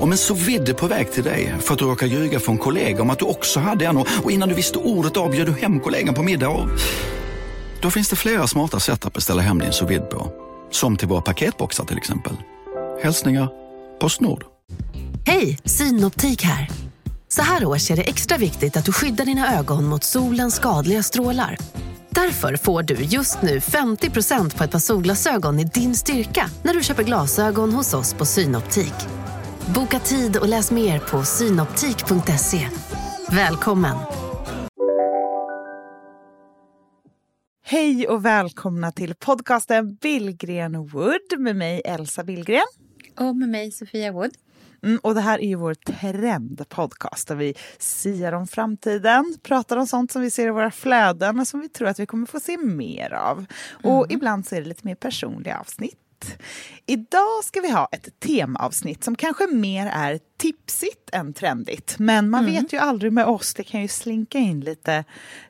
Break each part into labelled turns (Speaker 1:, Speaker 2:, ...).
Speaker 1: Om en så vidde på väg till dig för att du råkar ljuga från kollega om att du också hade en och innan du visste ordet av bjöd du hem kollegan på middag och... Då finns det flera smarta sätt att beställa hem din sous på. Som till våra paketboxar till exempel. Hälsningar Postnord.
Speaker 2: Hej, Synoptik här. Så här års är det extra viktigt att du skyddar dina ögon mot solens skadliga strålar. Därför får du just nu 50% på ett par solglasögon i din styrka när du köper glasögon hos oss på Synoptik. Boka tid och läs mer på synoptik.se. Välkommen!
Speaker 3: Hej och välkomna till podcasten Billgren Wood med mig Elsa Billgren.
Speaker 4: Och med mig Sofia Wood.
Speaker 3: Mm, och det här är ju vår trendpodcast där vi siar om framtiden, pratar om sånt som vi ser i våra flöden och som vi tror att vi kommer få se mer av. Och mm. ibland så är det lite mer personliga avsnitt. Idag ska vi ha ett temaavsnitt som kanske mer är tipsigt än trendigt. Men man mm. vet ju aldrig med oss, det kan ju slinka in lite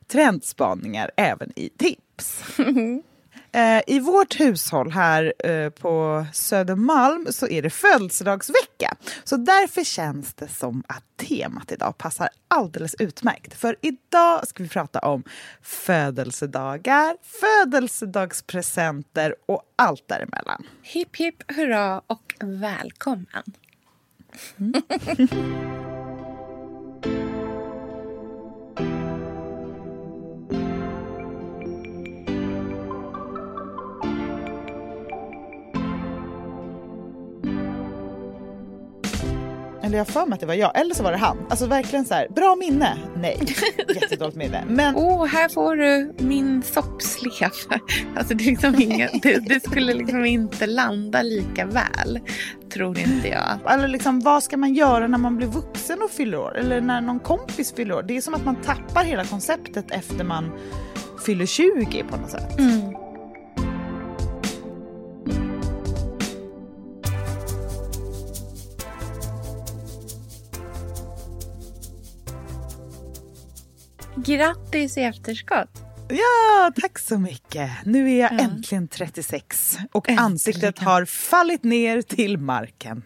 Speaker 3: trendspaningar även i tips. Eh, I vårt hushåll här eh, på Södermalm så är det födelsedagsvecka. Så därför känns det som att temat idag passar alldeles utmärkt. För idag ska vi prata om födelsedagar, födelsedagspresenter och allt däremellan.
Speaker 4: Hipp hipp hurra och välkommen! Mm.
Speaker 3: Eller jag för mig att det var jag, eller så var det han. Alltså verkligen så här, bra minne. Nej, jättedåligt minne. Men...
Speaker 4: Åh, oh, här får du min soppslev. Alltså det, är liksom inga, det, det, skulle liksom inte landa lika väl, tror inte jag.
Speaker 3: Eller liksom, vad ska man göra när man blir vuxen och fyller år? Eller när någon kompis fyller år? Det är som att man tappar hela konceptet efter man fyller 20 på något sätt. Mm.
Speaker 4: Grattis i efterskott!
Speaker 3: Ja, tack så mycket. Nu är jag ja. äntligen 36 och äntligen. ansiktet har fallit ner till marken.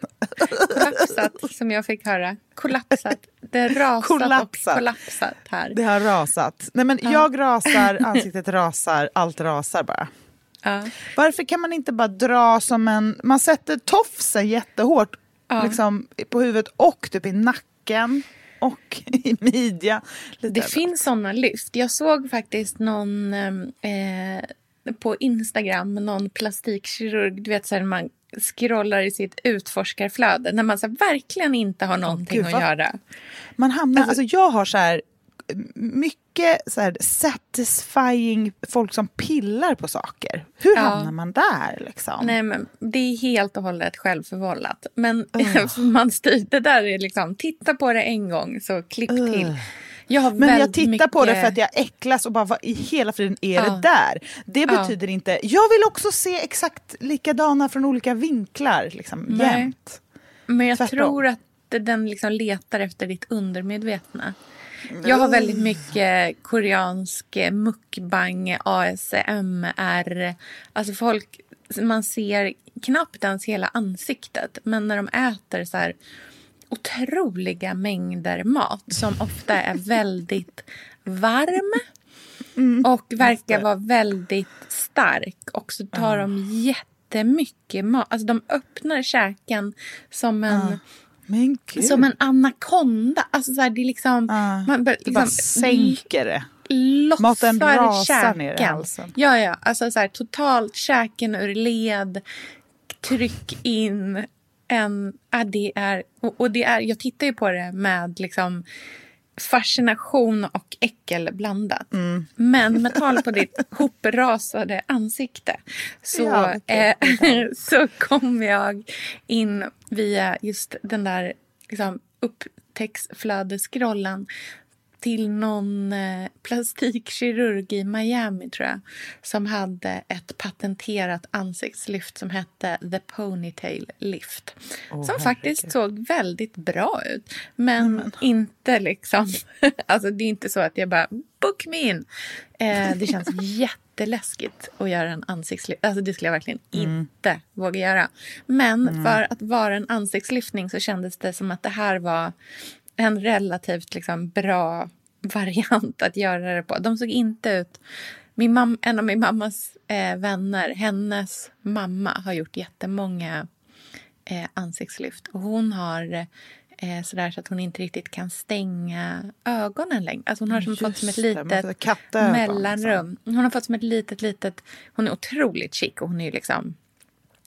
Speaker 4: Kollapsat, som jag fick höra. Kollapsat. Det har rasat kollapsat. och kollapsat här.
Speaker 3: Det har rasat. Nej, men ja. Jag rasar, ansiktet rasar, allt rasar bara. Ja. Varför kan man inte bara dra som en... Man sätter tofsen jättehårt liksom, på huvudet och typ i nacken och i midja.
Speaker 4: Lite det finns såna lyft. Jag såg faktiskt någon eh, på Instagram, någon plastikkirurg, du vet så här, man scrollar i sitt utforskarflöde när man så verkligen inte har någonting oh, att göra.
Speaker 3: Man hamnar, alltså, alltså jag har så här mycket så här, satisfying folk som pillar på saker. Hur ja. hamnar man där? Liksom?
Speaker 4: Nej, men det är helt och hållet självförvållat. Men uh. man styr, det där är liksom, titta på det en gång så klipp uh. till.
Speaker 3: Jag men jag tittar mycket... på det för att jag äcklas och bara vad i hela friden är uh. det där? Det betyder inte, jag vill också se exakt likadana från olika vinklar liksom, jämt.
Speaker 4: Men jag Tvärtom. tror att den liksom letar efter ditt undermedvetna. Jag har väldigt mycket koreansk mukbang, ASMR. Alltså folk, man ser knappt ens hela ansiktet. Men när de äter så här otroliga mängder mat som ofta är väldigt varm mm, och verkar vara väldigt stark. Och så tar mm. de jättemycket mat. Alltså de öppnar käken som en... Mm som en anakonda. Alltså så här, det är liksom...
Speaker 3: Uh, man bör, liksom, bara sänker det.
Speaker 4: Maten
Speaker 3: rasar käken. ner i halsen.
Speaker 4: Ja, ja. Alltså så här, totalt käken ur led. Tryck in en... Ja, det är, och, och det är, jag tittar ju på det med liksom fascination och äckel blandat. Mm. Men med tal på ditt hoprasade ansikte så, ja, okay. eh, så kom jag in via just den där liksom, upptäcktsflödescrollen till någon eh, plastikkirurg i Miami, tror jag som hade ett patenterat ansiktslyft som hette The Ponytail Lift. Oh, som faktiskt såg väldigt bra ut, men mm. inte liksom... alltså Det är inte så att jag bara book me in. Eh, det känns jätte jätteläskigt att göra en ansiktslyftning. Alltså det skulle jag verkligen inte våga göra. Men för att vara en ansiktslyftning så kändes det som att det här var en relativt liksom, bra variant att göra det på. De såg inte ut... Min mam, en av min mammas eh, vänner, hennes mamma har gjort jättemånga eh, ansiktslyft. Och hon har eh, sådär så att hon inte riktigt kan stänga ögonen längre. Alltså hon har som fått som ett litet
Speaker 3: kattögon,
Speaker 4: mellanrum. Hon har fått som ett litet, litet... Hon är otroligt chic och hon är ju liksom...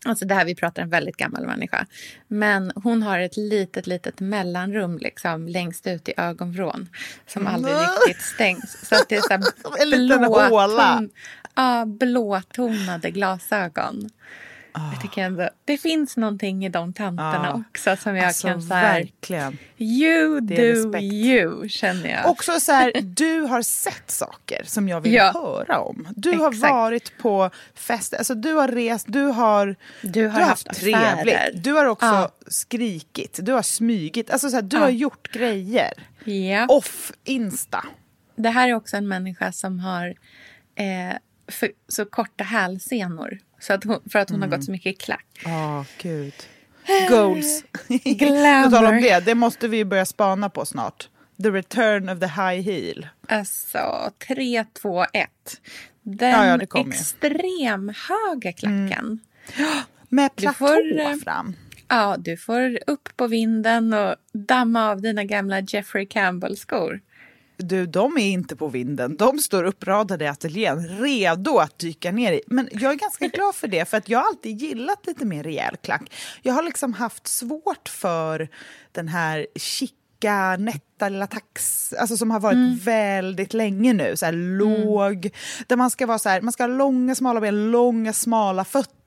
Speaker 4: Alltså det här vi pratar en väldigt gammal människa. Men hon har ett litet, litet mellanrum liksom längst ut i ögonvrån som aldrig
Speaker 3: Mm.
Speaker 4: riktigt stängs. Så att det är så här
Speaker 3: En liten håla.
Speaker 4: blåton, ja, blåtonade glasögon. Jag tycker ändå, det finns någonting i de tanterna
Speaker 3: Ja.
Speaker 4: också som jag
Speaker 3: Alltså,
Speaker 4: kan så här,
Speaker 3: verkligen.
Speaker 4: You do
Speaker 3: respekt.
Speaker 4: you, känner jag.
Speaker 3: Också så här, du har sett saker som jag vill
Speaker 4: Ja.
Speaker 3: höra om. Du har
Speaker 4: Exakt.
Speaker 3: varit på fester, alltså du har rest, du har,
Speaker 4: Du har haft affärer.
Speaker 3: trevligt. Du har också
Speaker 4: Ja.
Speaker 3: skrikit, du har smygit. Alltså så här, du
Speaker 4: Ja.
Speaker 3: har gjort grejer.
Speaker 4: ja.
Speaker 3: Off Insta.
Speaker 4: Det här är också en människa som har eh, för, så korta hälsenor. Så att hon, för att hon har gått så mycket i klack.
Speaker 3: Ja, gud. Goals.
Speaker 4: Glamour.
Speaker 3: På om det, det måste vi börja spana på snart. The return of the high heel.
Speaker 4: Alltså, 3, 2, 1. Den
Speaker 3: Ja, ja, det kommer ju.
Speaker 4: extrem höga klacken.
Speaker 3: Med
Speaker 4: Du
Speaker 3: platå
Speaker 4: får, eh,
Speaker 3: fram.
Speaker 4: Ja, du får upp på vinden och damma av dina gamla Jeffrey Campbell-skor.
Speaker 3: Du, de är inte på vinden. De står uppradade i ateljén, redo att dyka ner i. Men jag är ganska glad för det, för att jag har alltid gillat lite mer rejäl klack. Jag har liksom haft svårt för den här chicka, nätta lilla tax, alltså som har varit väldigt länge nu. Så här låg, där man ska vara så här, man ska ha långa smala ben, långa smala fötter.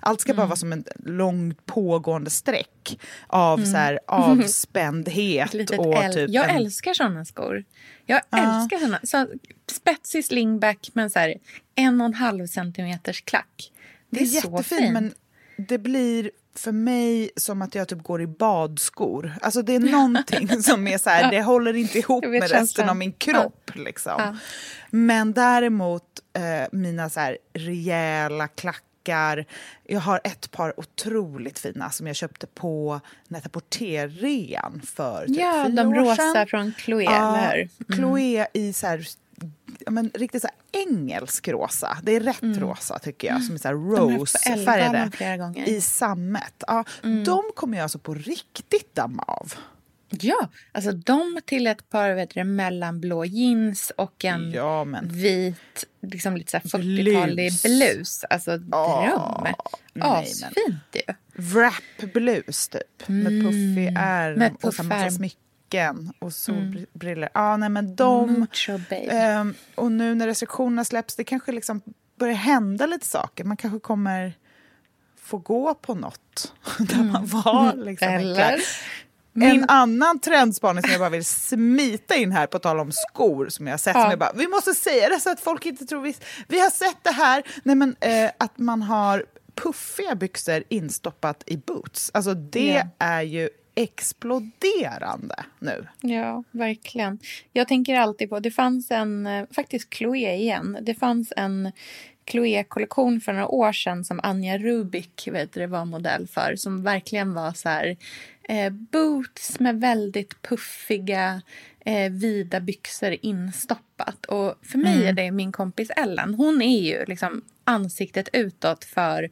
Speaker 3: Allt ska bara vara som en långt pågående streck av så här avspändhet. Och typ
Speaker 4: jag
Speaker 3: en,
Speaker 4: älskar såna skor. Jag
Speaker 3: Ja.
Speaker 4: älskar såna. Så spetsig slingback men så här en och en halv centimeters klack. Det är,
Speaker 3: Det är jättefint,
Speaker 4: fint.
Speaker 3: men det blir för mig som att jag typ går i badskor. Alltså det är någonting som är så här, det håller inte ihop med resten
Speaker 4: känslan.
Speaker 3: av min kropp. Liksom.
Speaker 4: Ja.
Speaker 3: Men däremot eh, mina så här rejäla klackar. Jag har ett par otroligt fina som jag köpte på net rean för typ
Speaker 4: Ja,
Speaker 3: fyra
Speaker 4: de
Speaker 3: år
Speaker 4: rosa
Speaker 3: sedan.
Speaker 4: från Chloé,
Speaker 3: Ja,
Speaker 4: eller hur? Mm.
Speaker 3: Chloé i så här, men, riktigt så engelsk rosa. Det är rätt rosa tycker jag, som är så här
Speaker 4: Mm.
Speaker 3: rose-färgade. I sammet. Ja,
Speaker 4: Mm.
Speaker 3: De kommer jag alltså på riktigt damma av.
Speaker 4: Ja, alltså de till ett par vet du, mellanblå jeans och en
Speaker 3: Ja,
Speaker 4: vit, liksom lite så här 40-talig
Speaker 3: Blus.
Speaker 4: Alltså dröm.
Speaker 3: nej, men.
Speaker 4: Asfint ju.
Speaker 3: Wrap-blus typ. Med puffig ärm
Speaker 4: Mm. Med
Speaker 3: och så massa smycken och solbriller. Ja, nej men de... Ehm, och nu när restriktionerna släpps, det kanske liksom börjar hända lite saker. Man kanske kommer få gå på något där man var liksom
Speaker 4: Mm. Eller?
Speaker 3: Enklare. En annan trendspaning som jag bara vill smita in här på tal om skor som jag har sett.
Speaker 4: Ja.
Speaker 3: Som jag bara, vi måste säga det så att folk inte tror vi... Vi har sett det här, nej men eh, att man har puffiga byxor instoppat i boots. Alltså det
Speaker 4: Ja.
Speaker 3: är ju exploderande nu.
Speaker 4: Ja, verkligen. Jag tänker alltid på, det fanns en, eh, faktiskt Chloé igen, det fanns en Chloé-kollektion för några år sedan som Anja Rubik vet du, var modell för, som verkligen var så här eh, boots med väldigt puffiga eh, vida byxor instoppat. Och för mig är det min kompis Ellen, hon är ju liksom ansiktet utåt för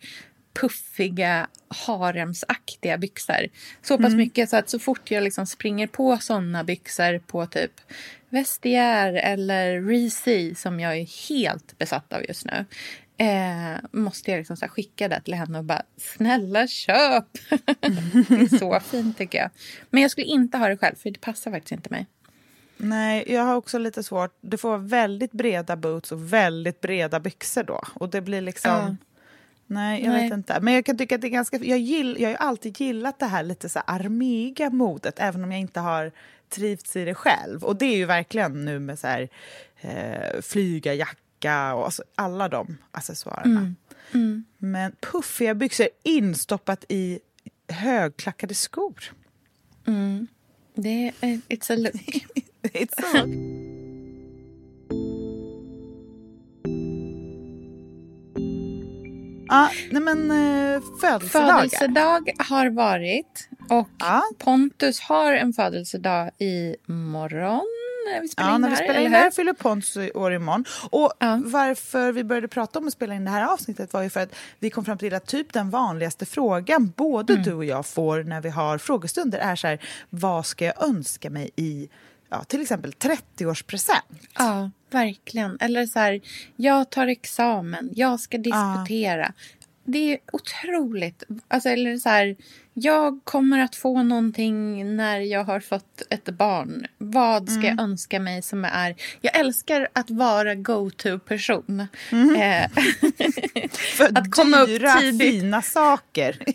Speaker 4: puffiga haremsaktiga byxor. Så pass mycket så att så fort jag liksom springer på såna byxor på typ Vestiaire eller Reese som jag är helt besatt av just nu eh, måste jag liksom så skicka det till henne och bara snälla köp. det är så fint tycker jag. Men jag skulle inte ha det själv för det passar faktiskt inte mig.
Speaker 3: Nej, jag har också lite svårt. Du får väldigt breda boots och väldigt breda byxor då. Och det blir liksom...
Speaker 4: Ja.
Speaker 3: Nej, jag
Speaker 4: Nej.
Speaker 3: vet inte. Men jag kan tycka att det är ganska... Jag, gill, jag har ju alltid gillat det här lite så armiga modet, även om jag inte har trivts i det själv. Och det är ju verkligen nu med så här eh, flyga, jacka och alltså alla de accessoarerna. Men puffiga byxor instoppat i högklackade skor.
Speaker 4: Det är, it's a look.
Speaker 3: It's so... Ja, nej men eh, födelsedagar.
Speaker 4: Födelsedag har varit och
Speaker 3: Ja.
Speaker 4: Pontus har en födelsedag i morgon. När vi spelar
Speaker 3: Ja,
Speaker 4: in
Speaker 3: när
Speaker 4: det
Speaker 3: vi
Speaker 4: här,
Speaker 3: spelar in här fyller år imorgon. Och
Speaker 4: Ja.
Speaker 3: varför vi började prata om att spela in det här avsnittet var ju för att vi kom fram till att typ den vanligaste frågan både
Speaker 4: Mm.
Speaker 3: du och jag får när vi har frågestunder är så här, vad ska jag önska mig i ja, till exempel 30-årspresent?
Speaker 4: Ja, verkligen. Eller så här, jag tar examen, jag ska disputera. Det är otroligt. Alltså, eller så här, jag kommer att få någonting när jag har fått ett barn. Vad ska jag önska mig som är... Jag älskar att vara go-to-person. Eh,
Speaker 3: För
Speaker 4: Att komma upp
Speaker 3: dyra,
Speaker 4: tidigt.
Speaker 3: fina saker.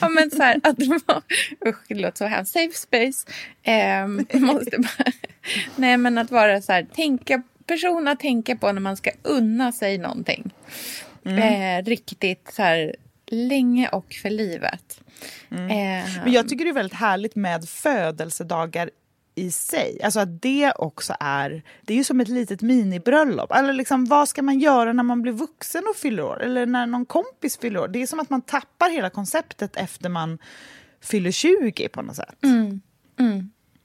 Speaker 4: Ja, men så här, att vara... Usch, det låter så hemskt. Safe space. Ehm, måste bara, nej, men att vara så här... Tänka, person att tänka på när man ska unna sig någonting. Eh, riktigt så här... Länge och för livet. Eh,
Speaker 3: Men jag tycker det är väldigt härligt med födelsedagar i sig. Alltså att det också är, det är ju som ett litet minibröllop. Eller liksom, vad ska man göra när man blir vuxen och fyller år? Eller när någon kompis fyller år? Det är som att man tappar hela konceptet efter man fyller 20 på något sätt.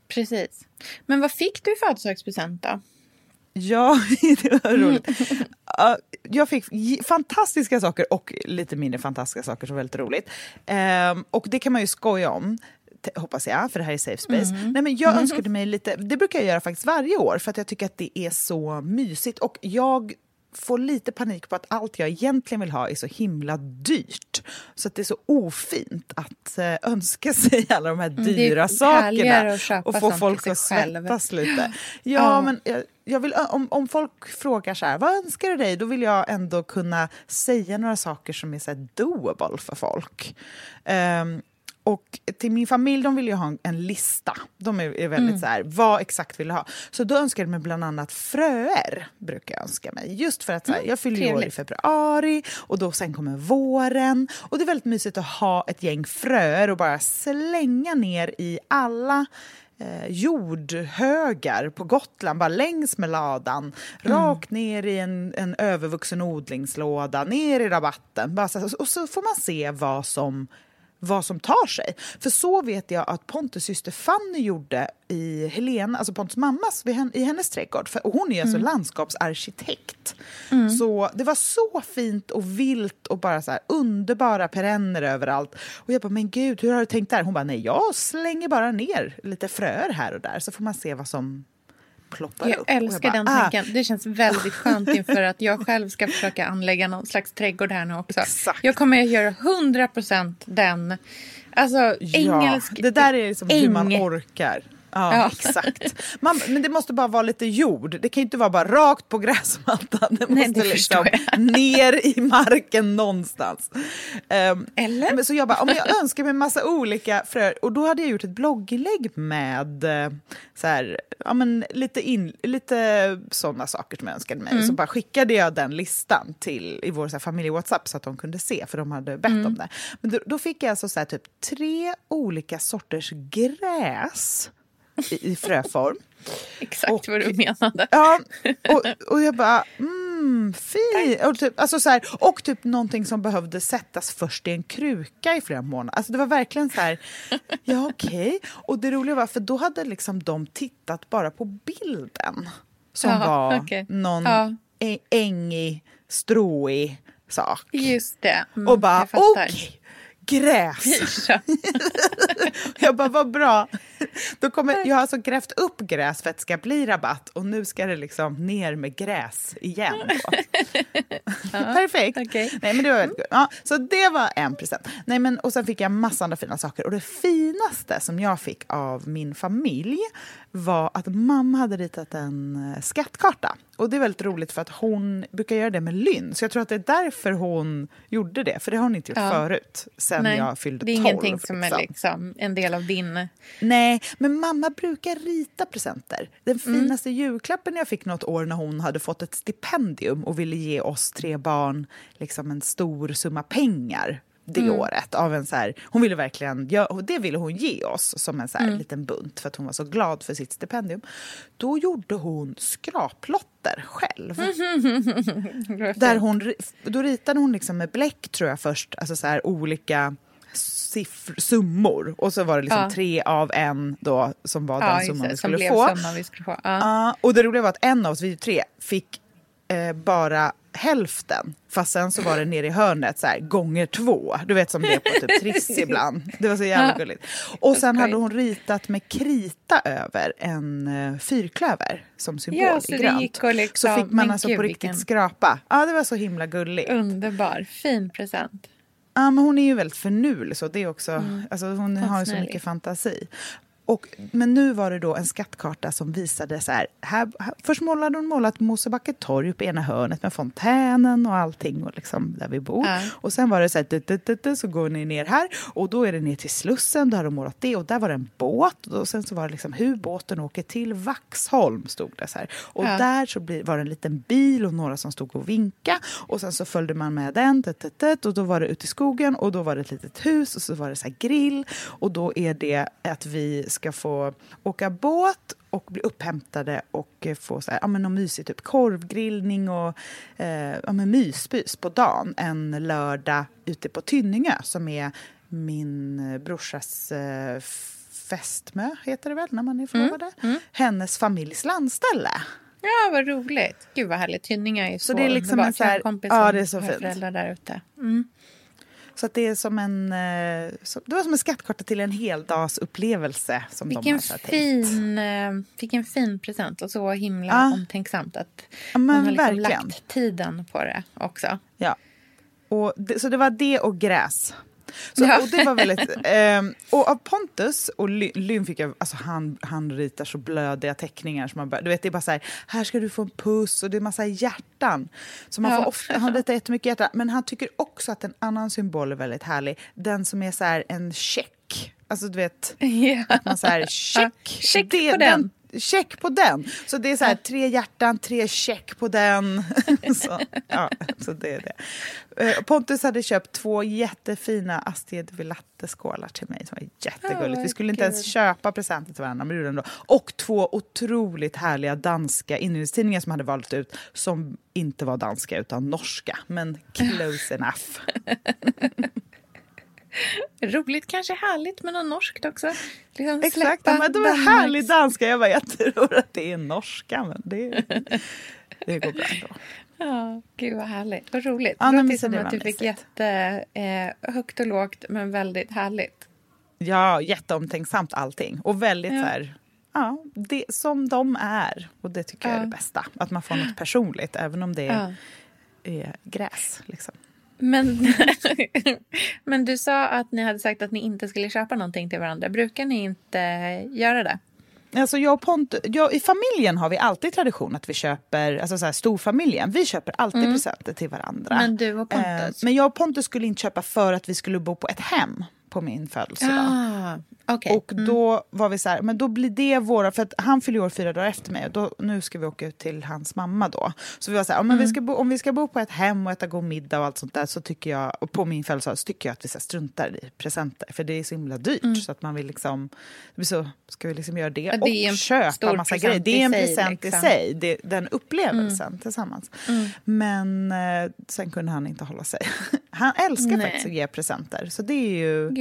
Speaker 4: Precis. Men vad fick du i födelsedagspresent då?
Speaker 3: Ja, det var roligt. Ja, jag fick fantastiska saker och lite mindre fantastiska saker som var väldigt roligt. Ehm, och det kan man ju skoja om. Hoppas jag, för det här är safe space. Nej, men jag önskade mig lite, det brukar jag göra faktiskt varje år för att jag tycker att det är så mysigt. Och jag får lite panik på att allt jag egentligen vill ha är så himla dyrt. Så att det är så ofint att eh, önska sig alla de här
Speaker 4: Mm,
Speaker 3: dyra sakerna. Och få folk att
Speaker 4: själv.
Speaker 3: svettas lite. Ja,
Speaker 4: Ja.
Speaker 3: men jag, jag vill, om, om folk frågar så här, vad önskar du dig? Då vill jag ändå kunna säga några saker som är så doable för folk. Ehm, och till min familj, de vill ju ha en, en lista. De är, är väldigt så här, vad exakt vill du ha? Så då önskar jag mig bland annat fröer, brukar jag önska mig. Just för att så här, jag fyller år i februari och då sen kommer våren. Och det är väldigt mysigt att ha ett gäng fröer och bara slänga ner i alla eh, jordhögar på Gotland, bara längs med ladan. Rakt ner i en, en övervuxen odlingslåda, ner i rabatten. Bara så, och så får man se vad som vad som tar sig. För så vet jag att Pontus syster Fanny gjorde i Helena, alltså Pontus mammas, i hennes trädgård. För, och hon är alltså landskapsarkitekt. Så det var så fint och vilt och bara så här underbara perenner överallt. Och jag bara, men gud, hur har du tänkt där? Hon bara, nej, jag slänger bara ner lite fröer här och där så får man se vad som ploppar upp.
Speaker 4: Jag älskar den
Speaker 3: ah,
Speaker 4: tanken. Det känns väldigt skönt inför att jag själv ska försöka anlägga någon slags trädgård här nu också.
Speaker 3: Exakt.
Speaker 4: Jag kommer att göra 100 procent den. Alltså, engelsk...
Speaker 3: Ja, det där är liksom hur man orkar. Ja,
Speaker 4: Ja.
Speaker 3: exakt. Man, men det måste bara vara lite jord. Det kan inte vara bara rakt på gräsmattan. Det
Speaker 4: Nej,
Speaker 3: måste
Speaker 4: det
Speaker 3: liksom ner i marken någonstans. Ehm,
Speaker 4: Eller?
Speaker 3: Men så jag bara, om jag önskar mig massa olika fröer. Och då hade jag gjort ett blogginlägg med eh, så här, ja, men lite, in, lite sådana saker som jag önskade mig. Så bara skickade jag den listan till i vår så här, familje-whatsapp så att de kunde se, för de hade bett om det. Men då, då fick jag alltså så här, typ tre olika sorters gräs i, fröform.
Speaker 4: Exakt
Speaker 3: Och-
Speaker 4: vad du menade.
Speaker 3: Ja, och, och jag bara, mm, fint. Och typ, alltså så här, och typ någonting som behövde sättas först i en kruka i flera månader. Alltså det var verkligen så här, ja okej. Och det roliga var, för då hade liksom de tittat bara på bilden. Som
Speaker 4: Jaha,
Speaker 3: var
Speaker 4: okej.
Speaker 3: någon
Speaker 4: Ja.
Speaker 3: ängig, stråig sak.
Speaker 4: Just det. Mm,
Speaker 3: och bara,
Speaker 4: jag fattar.
Speaker 3: Gräs.
Speaker 4: Ja.
Speaker 3: Jag bara, vad bra. Då kommer, jag har alltså grävt upp gräs för att det ska bli rabatt och nu ska det liksom ner med gräs igen. Perfekt.
Speaker 4: okej.
Speaker 3: Nej, men det var väldigt. Ja, så det var en present. Nej, men, och sen fick jag massa andra fina saker. Och det finaste som jag fick av min familj var att mamma hade ritat en eh, skattkarta. Och det är väldigt roligt för att hon brukar göra det med lynn. Så jag tror att det är därför hon gjorde det. För det har hon inte gjort
Speaker 4: Ja.
Speaker 3: förut, sen
Speaker 4: Nej,
Speaker 3: jag fyllde
Speaker 4: det är
Speaker 3: 12.
Speaker 4: ingenting som är
Speaker 3: liksom.
Speaker 4: liksom en del av din...
Speaker 3: Nej, men mamma brukar rita presenter. Den
Speaker 4: Mm.
Speaker 3: finaste julklappen jag fick något år när hon hade fått ett stipendium och ville ge oss tre barn liksom en stor summa pengar det
Speaker 4: Mm.
Speaker 3: året. Av en så här, hon ville verkligen, ja, det ville hon ge oss som en så
Speaker 4: Mm.
Speaker 3: här liten bunt för att hon var så glad för sitt stipendium. Då gjorde hon skraplotter själv. Där hon, då ritade hon liksom med bläck tror jag först, alltså så här olika siffr, summor. Och så var det liksom
Speaker 4: Ja.
Speaker 3: tre av en då som var
Speaker 4: Ja,
Speaker 3: den summan vi skulle få.
Speaker 4: summan vi skulle få. Ja.
Speaker 3: Ja, och det roliga var att en av oss, vi tre, fick eh, bara hälften. Fast sen så var det nere i hörnet så här, gånger två. Du vet som det är på typ Triss ibland. Det var så jävla gulligt. Och sen hade hon ritat med krita över en eh, fyrklöver som symbol
Speaker 4: Ja,
Speaker 3: i
Speaker 4: så det
Speaker 3: grönt.
Speaker 4: liksom-
Speaker 3: så fick man alltså
Speaker 4: gud,
Speaker 3: på riktigt
Speaker 4: vilken-
Speaker 3: skrapa. Ja, det var så himla gulligt.
Speaker 4: Underbar. Fin present.
Speaker 3: Ja, men hon är ju väldigt förnulig. Så det är också, alltså, hon har ju så
Speaker 4: Mm.
Speaker 3: Mycket fantasi. Och, men nu var det då en skattkarta som visade så här, här, här först målade hon målat Mosebacke torg på ena hörnet med fontänen och allting och liksom där vi bor.
Speaker 4: Ja.
Speaker 3: Och sen var det så här, dut, dut, dut, så går ni ner här och då är det ner till Slussen, då har de målat det och där var det en båt och sen så var det liksom hur båten åker till Vaxholm stod det så här. Och
Speaker 4: Ja.
Speaker 3: där så var det en liten bil och några som stod och vinka och sen så följde man med den och då var det ute i skogen och då var det ett litet hus och så var det så här grill och då är det att vi ska få åka båt och bli upphämtade och eh, få så här, ja, men någon mysig typ korvgrillning och eh, ja, men mysbys på dagen en lördag ute på Tynningö som är min eh, brorsas eh, fästmö, heter det väl när man är förlovade? Hennes familjs landställe.
Speaker 4: Ja, vad roligt. Gud vad härligt. Tynninga är så,
Speaker 3: Så det är liksom
Speaker 4: underbart.
Speaker 3: en så här- ja, det är så fint.
Speaker 4: föräldrar där ute. Mm.
Speaker 3: Så det är som en, eh, det var som en skattkarta till en heldagsupplevelse som de
Speaker 4: Vilken
Speaker 3: tänkt.
Speaker 4: fin, eh, vilken fin present och så himla
Speaker 3: Ja.
Speaker 4: omtänksamt att
Speaker 3: Ja,
Speaker 4: man har liksom lagt tiden på det också.
Speaker 3: Ja. Och det, så det var det och gräs. Så,
Speaker 4: Ja.
Speaker 3: och det var väldigt, ehm, och av Pontus och Ly- Lynn fick jag, alltså han, han ritar så blödiga teckningar som man bara, du vet det är bara så här, här ska du få en puss och det är massa hjärtan. Så man
Speaker 4: Ja.
Speaker 3: får ofta, han ritar jättemycket hjärtan, men han tycker också att en annan symbol är väldigt härlig, den som är så här en check. Alltså du vet,
Speaker 4: Ja.
Speaker 3: man så här, check.
Speaker 4: check
Speaker 3: det,
Speaker 4: på den.
Speaker 3: Check på den. Så det är så här, tre hjärtan, tre check på den. så, ja, så det är det. Eh, Pontus hade köpt två jättefina Astrid Villatte-skålar till mig. Det var jättegulligt. Vi skulle inte ens köpa presenter till varandra, men det ändå. Och två otroligt härliga danska inredningstidningar som hade valt ut, som inte var danska utan norska. Men close enough.
Speaker 4: Roligt, kanske härligt med något norskt också. Liksom
Speaker 3: Exakt, ja, men de är
Speaker 4: Danmarks-
Speaker 3: härlig danska. Jag bara, jag tror att det är norska, men det, det går bra ändå.
Speaker 4: Ja, gud vad härligt. Vad roligt.
Speaker 3: Ja,
Speaker 4: det låter som att du fick
Speaker 3: mysigt.
Speaker 4: jätte, eh, högt och lågt, men väldigt härligt.
Speaker 3: Ja, jätteomtänksamt allting. Och väldigt
Speaker 4: Ja.
Speaker 3: så här, ja, det, som de är. Och det tycker jag är
Speaker 4: Ja.
Speaker 3: det bästa. Att man får något personligt, även om det är,
Speaker 4: Ja.
Speaker 3: är gräs. Liksom.
Speaker 4: Men, men du sa att ni hade sagt att ni inte skulle köpa någonting till varandra. Brukar ni inte göra det?
Speaker 3: Alltså jag Pontus, jag, I familjen har vi alltid tradition att vi köper, alltså så här, storfamiljen, vi köper alltid presenter till varandra.
Speaker 4: Mm. Men du och Pontus?
Speaker 3: Eh, men jag och Pontus skulle inte köpa för att vi skulle bo på ett hem på min födelsedag.
Speaker 4: Ah, okej.
Speaker 3: Och då var vi så här, men då blir det våra, för att han fyller år fyra dagar efter mig och då, nu ska vi åka ut till hans mamma då. Så vi var så här, men vi ska bo, om vi ska bo på ett hem och äta god middag och allt sånt där så tycker jag, och på min födelsedag så tycker jag att vi så struntar i presenter för det är så himla dyrt så att man vill liksom, så, ska vi liksom göra det,
Speaker 4: Ja, det
Speaker 3: och köpa massa grejer. Det är en
Speaker 4: i sig,
Speaker 3: present
Speaker 4: liksom.
Speaker 3: i sig, det, den upplevelsen tillsammans. Men eh, sen kunde han inte hålla sig. Han älskar
Speaker 4: Nej.
Speaker 3: faktiskt att ge presenter så det är ju
Speaker 4: Gud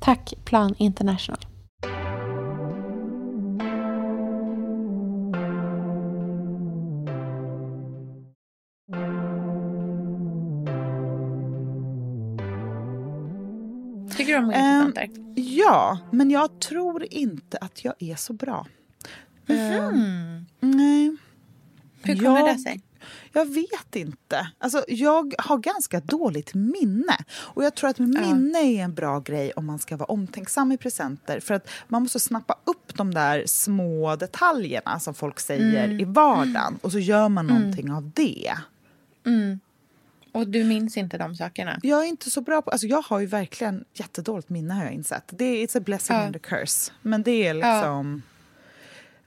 Speaker 5: Tack Plan International.
Speaker 4: Tycker du om multitanter?
Speaker 3: Um, ja, men jag tror inte att jag är så bra.
Speaker 4: Mm.
Speaker 3: Um, nej.
Speaker 4: Hur kommer jag, det sig?
Speaker 3: Jag vet inte. Alltså, jag har ganska dåligt minne. Och jag tror att minne ja. är en bra grej om man ska vara omtänksam i presenter. För att man måste snappa upp de där små detaljerna som folk säger mm. i vardagen. Och så gör man mm. någonting av det.
Speaker 4: Mm. Och du minns inte de sakerna?
Speaker 3: Jag är inte så bra på... Alltså jag har ju verkligen jättedåligt minne har jag insett. Det är it's a blessing ja. and a curse. Men det är liksom...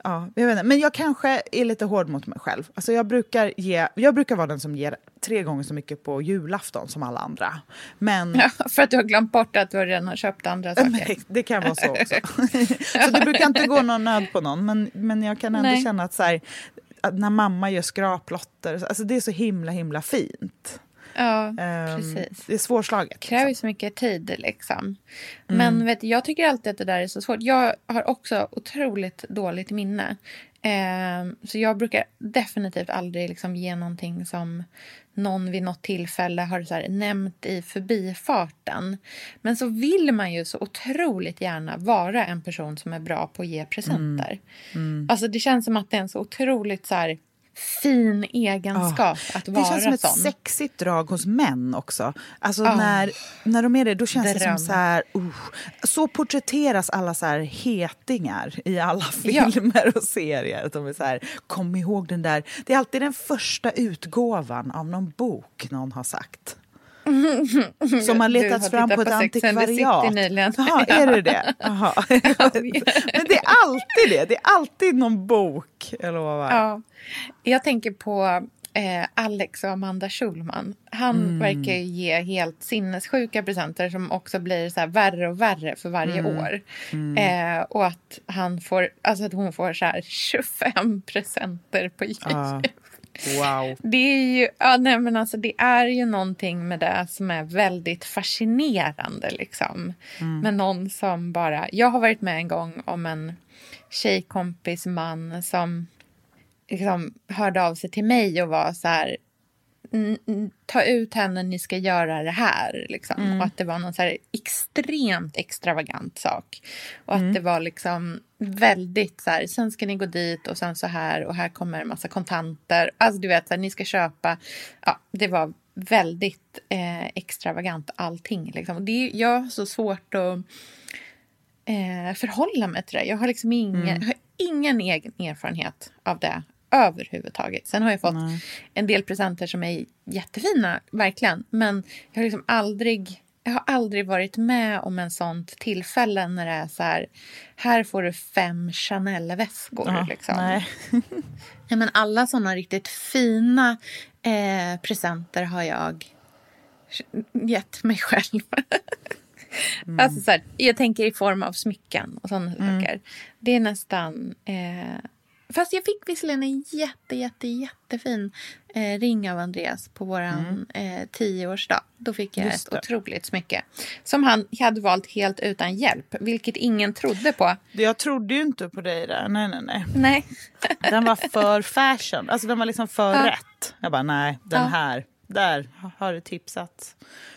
Speaker 3: Ja. Ja, jag vet inte. Men jag kanske är lite hård mot mig själv. Alltså jag, brukar ge, jag brukar vara den som ger tre gånger så mycket på julafton som alla andra. Men...
Speaker 4: Ja, för att du har glömt bort att du redan har köpt andra saker.
Speaker 3: Men det kan vara så också. så det brukar inte gå någon nöd på någon. Men, men jag kan ändå Nej. känna att, så här, att när mamma gör skraplotter, alltså det är så himla himla fint.
Speaker 4: Ja, um, precis.
Speaker 3: Det är svårslaget. Det
Speaker 4: kräver ju så mycket tid. Liksom. Mm. Men vet, jag tycker alltid att det där är så svårt. Jag har också otroligt dåligt minne. Um, så jag brukar definitivt aldrig liksom ge någonting som någon vid något tillfälle har så här, nämnt i förbifarten. Men så vill man ju så otroligt gärna vara en person som är bra på att ge presenter. Mm. Mm. Alltså det känns som att det är en så otroligt så här, fin egenskap oh, att vara sån.
Speaker 3: Det känns som ett sån. sexigt drag hos män också. Alltså oh, när, när de är det, då känns dröm. det som så här... Uh, så porträtteras alla så här hetingar i alla filmer ja. och serier. Att de är så här, kom ihåg den där... Det är alltid den första utgåvan av någon bok någon har sagt. Som har letats fram på ett antikvariat. Jaha, är det det? Men det är alltid det. Det är alltid någon bok. Jag lovar.
Speaker 4: Ja. Jag tänker på eh, Alex och Amanda Schulman. Han mm. verkar ge helt sinnessjuka presenter som också blir så värre och värre för varje mm. år. Mm. Eh, och att, han får, alltså att hon får så 25 presenter på jul. Ah.
Speaker 3: Wow.
Speaker 4: Det är ju, ja, nej, men alltså, det är ju någonting med det som är väldigt fascinerande. Liksom. Mm. Med någon som bara... Jag har varit med en gång om en tjejkompis man som liksom, hörde av sig till mig och var så här ta ut henne, ni ska göra det här. Liksom. Mm. Och att det var någon så extremt extravagant sak. Och mm. att det var liksom väldigt så här, sen ska ni gå dit och sen så här och här kommer en massa kontanter. Alltså du vet, så här, ni ska köpa. Ja, det var väldigt eh, extravagant allting. Liksom. Det, jag har så svårt att eh, förhålla mig till det. Jag har liksom ingen, mm. har ingen egen erfarenhet av det överhuvudtaget. Sen har jag fått Nej. en del presenter som är jättefina, verkligen. Men jag har liksom aldrig, jag har aldrig varit med om en sånt tillfälle när det är så här, här får du fem Chanel-väskor. Ja, liksom.
Speaker 3: nej.
Speaker 4: ja, men alla såna riktigt fina eh, presenter har jag gett mig själv. Mm. Alltså så här, jag tänker i form av smycken och sådana mm. saker. Det är nästan... Eh, Fast jag fick visserligen en jätte, jätte, jättefin eh, ring av Andreas på vår mm. eh, tioårsdag. Då fick jag Just ett det. otroligt smycke. Som han hade valt helt utan hjälp, vilket ingen trodde på.
Speaker 3: Jag trodde ju inte på dig där. Nej, nej, nej.
Speaker 4: nej.
Speaker 3: den var för fashion. Alltså den var liksom för ja. rätt. Jag bara, nej, den ja. här. Där har du tipsat.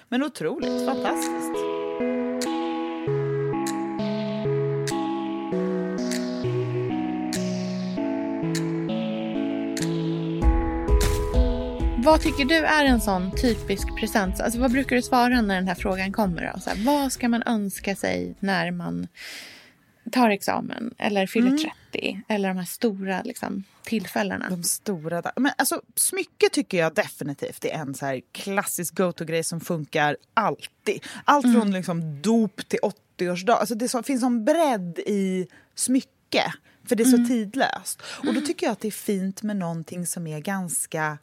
Speaker 3: Men otroligt fantastiskt.
Speaker 4: Vad tycker du är en sån typisk present? Alltså, vad brukar du svara när den här frågan kommer? Då? Så här, vad ska man önska sig när man tar examen eller fyller mm. 30 eller de här stora liksom, tillfällena.
Speaker 3: De stora. Men alltså, smycke tycker jag definitivt är en så klassisk go-to-grej som funkar alltid. Allt mm. från liksom dop till 80-årsdag. Alltså, det så, finns en bredd i smycke, för det är så mm. tidlöst. Och då tycker jag att det är fint med någonting som är ganska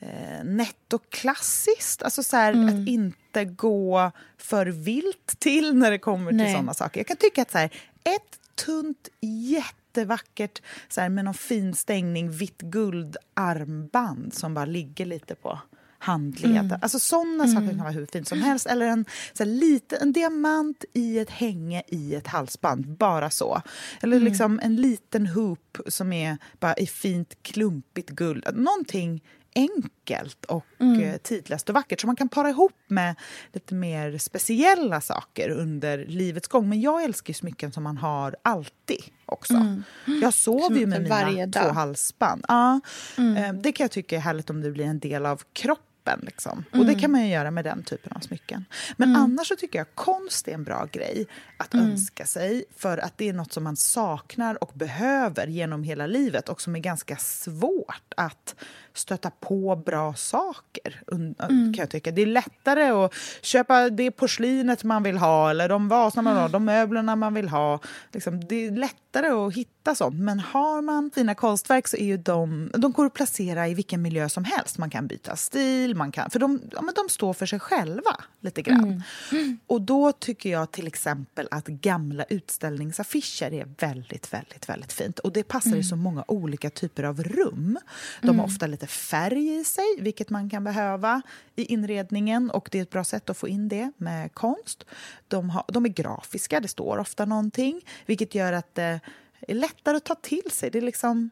Speaker 3: eh, nettoklassiskt. Alltså så här, mm. att inte gå för vilt till när det kommer till sådana saker. Jag kan tycka att så här, ett tunt, jättevackert så här, med någon fin stängning, vitt guld armband som bara ligger lite på handleden. Mm. Alltså sådana mm. saker kan vara hur fint som helst. Eller en, så här, lite, en diamant i ett hänge i ett halsband, bara så. Eller mm. liksom en liten hoop som är bara i fint klumpigt guld. Någonting enkelt och mm. Eh, tidlöst och vackert som man kan para ihop med lite mer speciella saker under livets gång. Men jag älskar smycken som man har alltid också. Mm. Jag sover ju med mina två halsband. Ja, mm. Eh, det kan jag tycka är härligt om det blir en del av kroppen. Liksom. Mm. Och det kan man ju göra med den typen av smycken. Men mm. annars så tycker jag konst är en bra grej att mm. önska sig för att det är nåt som man saknar och behöver genom hela livet och som är ganska svårt att stöta på bra saker. Mm. kan jag tycka. Det är lättare att köpa det porslinet man vill ha eller de vaserna man vill ha, de möblerna man vill ha. Liksom, det är lättare att hitta sånt. Men har man fina konstverk så är ju de, de går att placera i vilken miljö som helst. Man kan byta stil, man kan, för de, ja, men de står för sig själva lite grann. Mm. Och då tycker jag till exempel att gamla utställningsaffischer är väldigt, väldigt, väldigt fint. Och det passar mm. i så många olika typer av rum. De har mm. ofta lite färg i sig, vilket man kan behöva i inredningen och det är ett bra sätt att få in det med konst. De, har, de är grafiska, det står ofta någonting, vilket gör att det är lättare att ta till sig. Det är liksom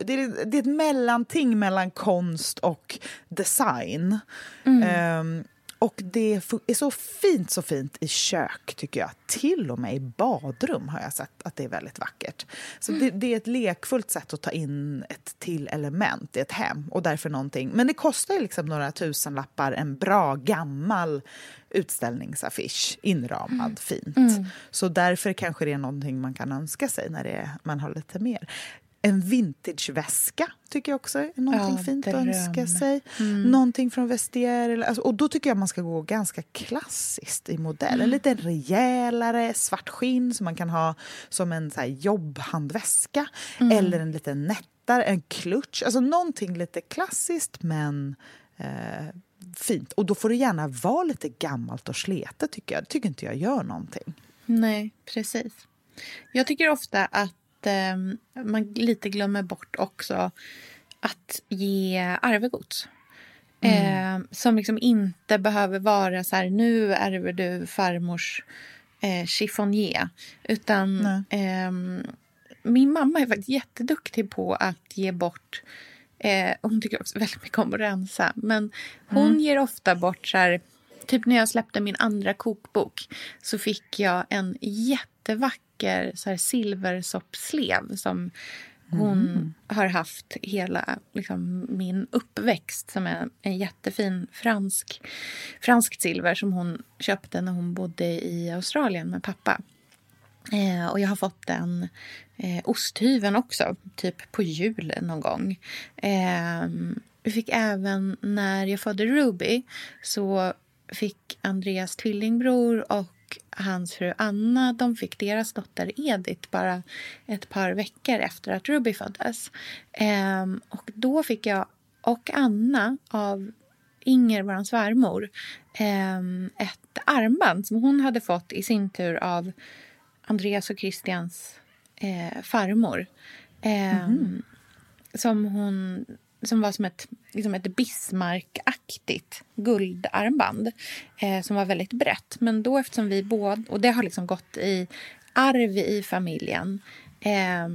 Speaker 3: det är, det är ett mellanting mellan konst och design. Mm. Um, och det är så fint, så fint i kök, tycker jag. Till och med i badrum har jag sett att det är väldigt vackert. Så mm. det, det, är ett lekfullt sätt att ta in ett till element i ett hem. Och därför någonting. Men det kostar liksom några tusenlappar, en bra gammal utställningsaffisch, inramad mm. fint. Mm. Så därför kanske det är någonting man kan önska sig när det, man har lite mer. En vintageväska tycker jag också är någonting ja, fint att önska sig. Mm. Någonting från Vestiaire. Alltså, och då tycker jag man ska gå ganska klassiskt i modell. Mm. En lite rejälare svart skinn som man kan ha som en så jobbhandväska. Mm. Eller en lite nättare, en klutch. Alltså någonting lite klassiskt men eh, fint. Och då får det gärna vara lite gammalt och sletet tycker jag. Det tycker inte jag gör någonting.
Speaker 4: Nej, precis. Jag tycker ofta att eh, man lite glömmer bort också att ge arvegods. Mm. Eh, som liksom inte behöver vara så här, nu ärver du farmors eh, chiffonier. Utan eh, min mamma är faktiskt jätteduktig på att ge bort eh, hon tycker också väldigt mycket om att rensa. Men hon mm. ger ofta bort så här, typ när jag släppte min andra kokbok så fick jag en jättevacker vacker så här, silversoppslev som hon mm. har haft hela liksom, min uppväxt som är en jättefin fransk, franskt silver som hon köpte när hon bodde i Australien med pappa. Eh, och jag har fått den eh, osthyveln också, typ på jul någon gång. Eh, vi fick även, när jag födde Ruby, så fick Andreas tvillingbror och hans fru Anna de fick deras dotter Edith bara ett par veckor efter att Ruby föddes. Ehm, och då fick jag och Anna av Inger, vår svärmor, ehm, ett armband som hon hade fått i sin tur av Andreas och Christians eh, farmor. Mm. Som hon som var som ett, liksom ett Bismarck-aktigt guldarmband eh, som var väldigt brett. Men då eftersom vi båda, och det har liksom gått i arv i familjen eh,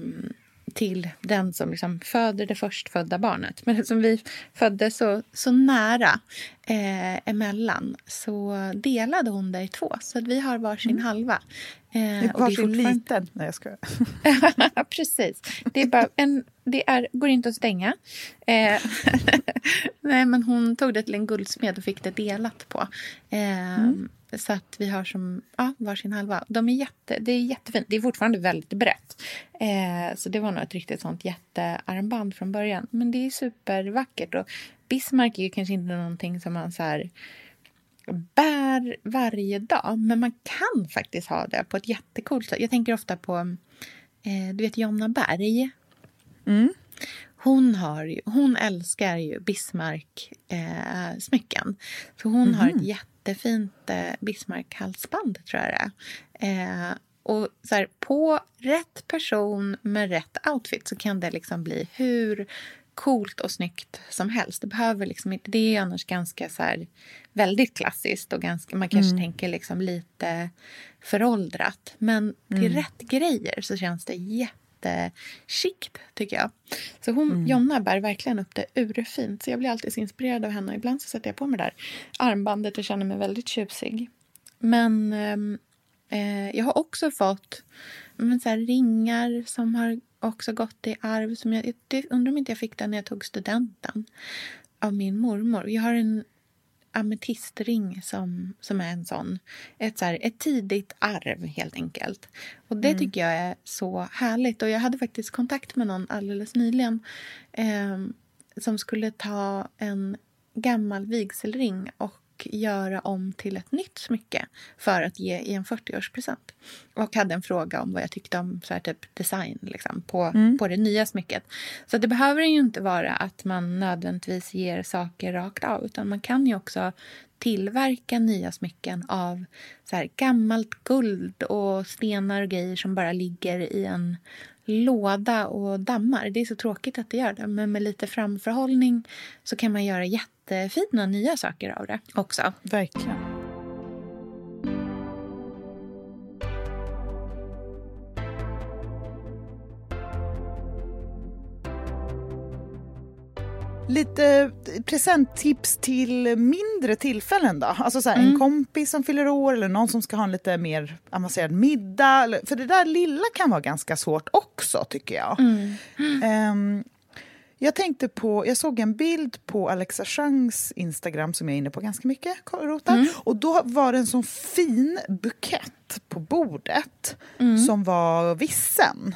Speaker 4: till den som liksom föder det förstfödda barnet. Men eftersom vi föddes så, så nära eh, emellan så delade hon det i två. Så att vi har varsin mm. halva.
Speaker 3: Eh, varsin fortfarande... liten? Nej, jag skojar.
Speaker 4: Precis. Det, är bara en, det är, går inte att stänga. Eh, nej, men hon tog det till en guldsmed och fick det delat på. Eh, mm. Så att vi har som ja, varsin halva. De är jätte, det är jättefint. Det är fortfarande väldigt brett. Eh, så det var nog ett riktigt sånt jättearmband från början. Men det är supervackert. Och Bismarck är ju kanske inte någonting som man så här bär varje dag. Men man kan faktiskt ha det på ett jättecoolt sätt. Jag tänker ofta på eh, du vet Jonna Berg.
Speaker 3: Mm.
Speaker 4: Hon, har ju, hon älskar ju Bismarck-smycken. Eh, så hon mm. har ett jättefint eh, Bismarck-halsband, tror jag det är. Eh, och så här, på rätt person med rätt outfit så kan det liksom bli hur coolt och snyggt som helst. Det behöver liksom inte, det är annars ganska så här, väldigt klassiskt och ganska, man kanske mm. tänker liksom lite föråldrat. Men till mm. rätt grejer så känns det jättechict tycker jag. Så hon, mm. Jonna bär verkligen upp det urfint. Så jag blir alltid så inspirerad av henne. Ibland så sätter jag på mig det där armbandet och känner mig väldigt tjusig. Men ehm, eh, jag har också fått men, så här, ringar som har också gått i arv. Som jag, jag undrar om inte jag fick den när jag tog studenten av min mormor. Jag har en ametistring som, som är en sån. Ett, så här, ett tidigt arv, helt enkelt. Och Det mm. tycker jag är så härligt. Och Jag hade faktiskt kontakt med någon alldeles nyligen eh, som skulle ta en gammal vigselring och göra om till ett nytt smycke för att ge i en 40-årspresent. Och hade en fråga om vad jag tyckte om så här, typ design liksom, på, mm. på det nya smycket. Så det behöver ju inte vara att man nödvändigtvis ger saker rakt av utan man kan ju också tillverka nya smycken av så här, gammalt guld och stenar och grejer som bara ligger i en låda och dammar. Det är så tråkigt att det gör det, men med lite framförhållning så kan man göra jättefina nya saker av det också.
Speaker 3: Verkligen. Lite presenttips till mindre tillfällen då? Alltså så här, mm. en kompis som fyller år eller någon som ska ha en lite mer avancerad middag. För det där lilla kan vara ganska svårt också tycker jag. Mm. Um, jag tänkte på, jag såg en bild på Alexa Changs Instagram som jag är inne på ganska mycket, rotar. Mm. Och då var det en sån fin bukett på bordet mm. som var vissen.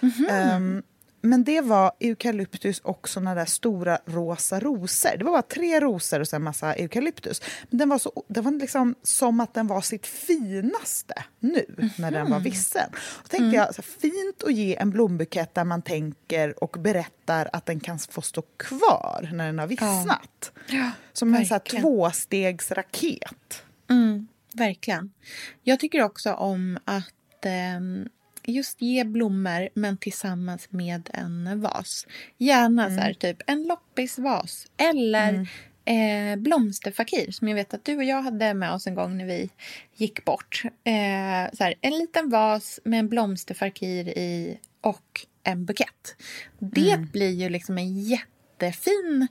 Speaker 3: Mm -hmm. um, men det var eukalyptus och såna där stora rosa rosor. Det var bara tre rosor och sen massa eukalyptus. Men den var, så, det var liksom som att den var sitt finaste nu, mm -hmm. när den var mhm. vissen. Då tänkte mm. jag, så fint att ge en blombukett där man tänker och berättar att den kan få stå kvar när den har vissnat. Ja. Ja, som verkligen. en så tvåstegsraket.
Speaker 4: Mm, verkligen. Jag tycker också om att eh, just ge blommor men tillsammans med en vas. Gärna mm. så här, mm. typ en loppisvas eller mm. Eh, blomsterfakir som jag vet att du och jag hade med oss en gång när vi gick bort. Eh, så här, en liten vas med en blomsterfakir i och en bukett. Det mm. blir ju liksom en jättefin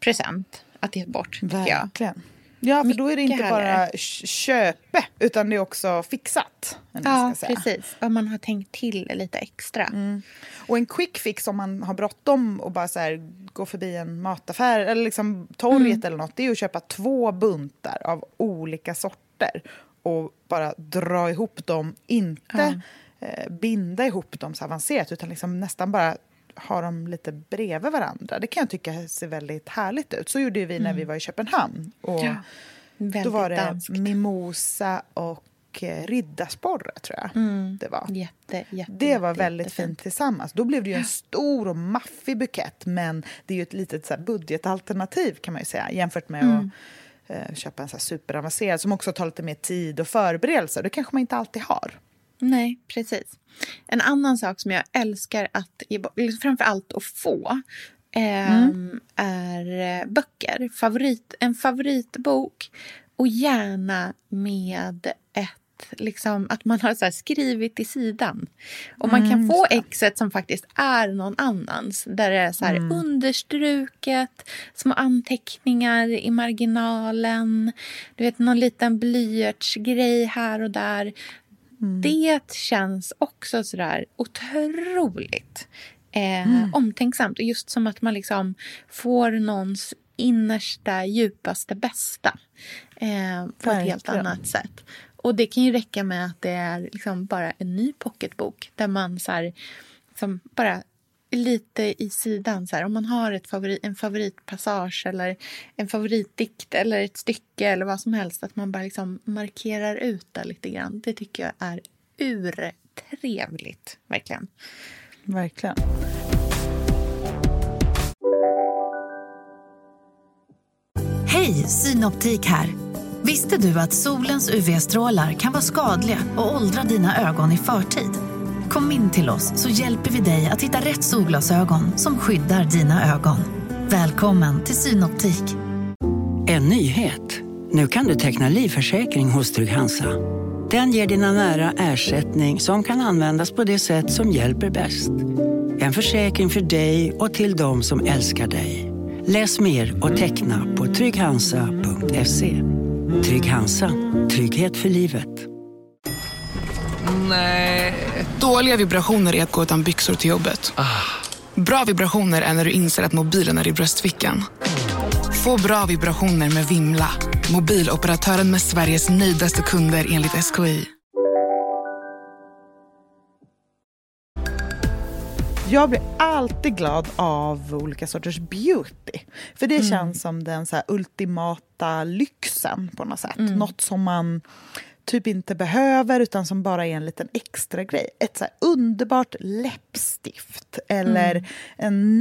Speaker 4: present att ge bort.
Speaker 3: Verkligen. Jag. Ja, för då är det inte bara köpe, utan det är också fixat.
Speaker 4: Ja, precis. Och man har tänkt till lite extra. Mm.
Speaker 3: Och en quick fix om man har bråttom och bara så här, gå förbi en mataffär eller liksom torget mm. eller något, det är att köpa två buntar av olika sorter och bara dra ihop dem, inte ja. eh, binda ihop dem så avancerat utan liksom nästan bara ha dem lite bredvid varandra. Det kan jag tycka ser väldigt härligt ut. Så gjorde vi när mm. vi var i Köpenhamn. Och ja, då var det danskt. mimosa och eh, riddarsporre, tror jag. Mm. Det var,
Speaker 4: jätte, jätte,
Speaker 3: det var väldigt jättefint. fint tillsammans. Då blev det ju en stor och maffig bukett men det är ju ett litet så budgetalternativ kan man ju säga jämfört med mm. att eh, köpa en så superavancerad som också tar lite mer tid och förberedelser. Det kanske man inte alltid har.
Speaker 4: Nej, precis. En annan sak som jag älskar att ge liksom framför allt att få eh, mm. är eh, böcker. Favorit, en favoritbok och gärna med ett Liksom, att man har skrivit i sidan. Och man kan mm, få exet som faktiskt är någon annans. Där det är så mm. understruket, små anteckningar i marginalen. Du vet, någon liten blyertsgrej här och där. Mm. Det känns också sådär otroligt eh, mm. omtänksamt. Och just som att man liksom får någons innersta, djupaste bästa eh, på ett helt
Speaker 3: Verkligen.
Speaker 4: annat sätt. Och det kan ju räcka med att det är liksom bara en ny pocketbok där man så här, som bara lite i sidan. Så här, om man har ett favorit, en favoritpassage eller en favoritdikt eller ett stycke eller vad som helst. Att man bara liksom markerar ut det lite grann. Det tycker jag är urtrevligt, verkligen.
Speaker 3: Verkligen.
Speaker 2: Hej, Synoptik här. Visste du att solens UV-strålar kan vara skadliga och åldra dina ögon i förtid? Kom in till oss så hjälper vi dig att hitta rätt solglasögon som skyddar dina ögon. Välkommen till Synoptik.
Speaker 6: En nyhet. Nu kan du teckna livförsäkring hos Trygg-Hansa. Den ger dina nära ersättning som kan användas på det sätt som hjälper bäst. En försäkring för dig och till de som älskar dig. Läs mer och teckna på trygghansa.se. Trygg Hansa. Trygghet för livet.
Speaker 7: Dåliga vibrationer är att gå utan byxor till jobbet. Bra vibrationer är när du inser att mobilen är i bröstfickan. Få bra vibrationer med Vimla. Mobiloperatören med Sveriges nöjdaste kunder enligt SKI.
Speaker 3: Jag blir alltid glad av olika sorters beauty. För det känns som den så här ultimata lyxen på något sätt. Något som man typ inte behöver utan som bara är en liten extra grej. Ett så underbart läppstift eller en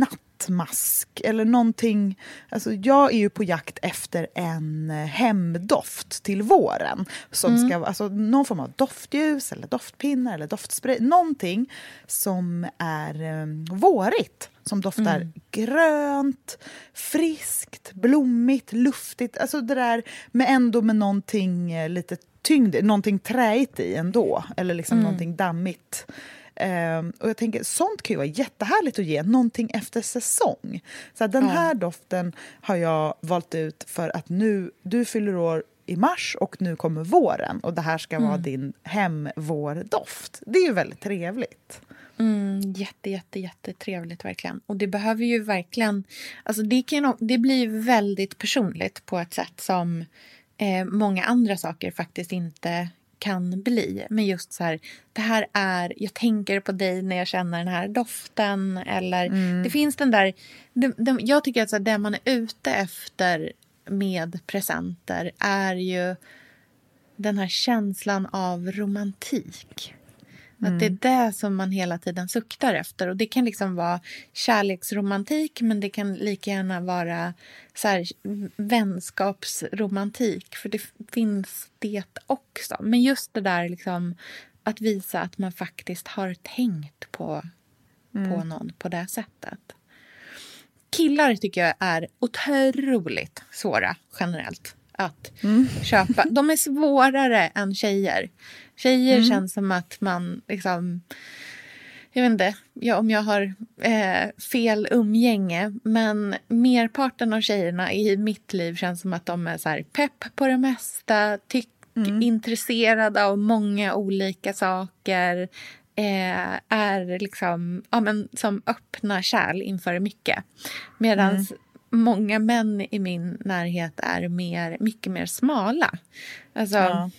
Speaker 3: nattmask eller någonting. Alltså jag är ju på jakt efter en eh, hemdoft till våren. Som ska, vara- alltså någon form av doftljus eller doftpinnar eller doftspray. Någonting som är eh, vårigt. Som doftar grönt, friskt, blommigt, luftigt. Alltså det där med ändå med någonting eh, lite tyngd, någonting träigt i ändå. Eller liksom någonting dammigt. Ehm, och jag tänker, sånt kan ju vara jättehärligt att ge, någonting efter säsong. Så den här doften har jag valt ut för att nu, du fyller år i mars och nu kommer våren och det här ska vara din hemvårdoft. Det är ju väldigt trevligt.
Speaker 4: Mm, jätte, jätte, jättetrevligt verkligen. Och det behöver ju verkligen... Alltså det, kan, det blir väldigt personligt på ett sätt som eh, många andra saker faktiskt inte kan bli. Men just så här, det här är... Jag tänker på dig när jag känner den här doften. Eller det finns den där... Det, det, jag tycker att så här, det man är ute efter med presenter är ju den här känslan av romantik. Att det är det som man hela tiden suktar efter. Och Det kan liksom vara kärleksromantik men det kan lika gärna vara så här, vänskapsromantik. För det finns det också. Men just det där liksom, att visa att man faktiskt har tänkt på, på någon på det sättet. Killar tycker jag är otroligt svåra generellt att köpa. De är svårare än tjejer. Tjejer känns som att man liksom... Jag vet inte ja, om jag har eh, fel umgänge men merparten av tjejerna i mitt liv känns som att de är så pepp på det mesta, tyck, intresserade av många olika saker eh, är liksom ja, men, som öppna kärl inför mycket. Medan många män i min närhet är mer, mycket mer smala. Alltså,
Speaker 3: Ja.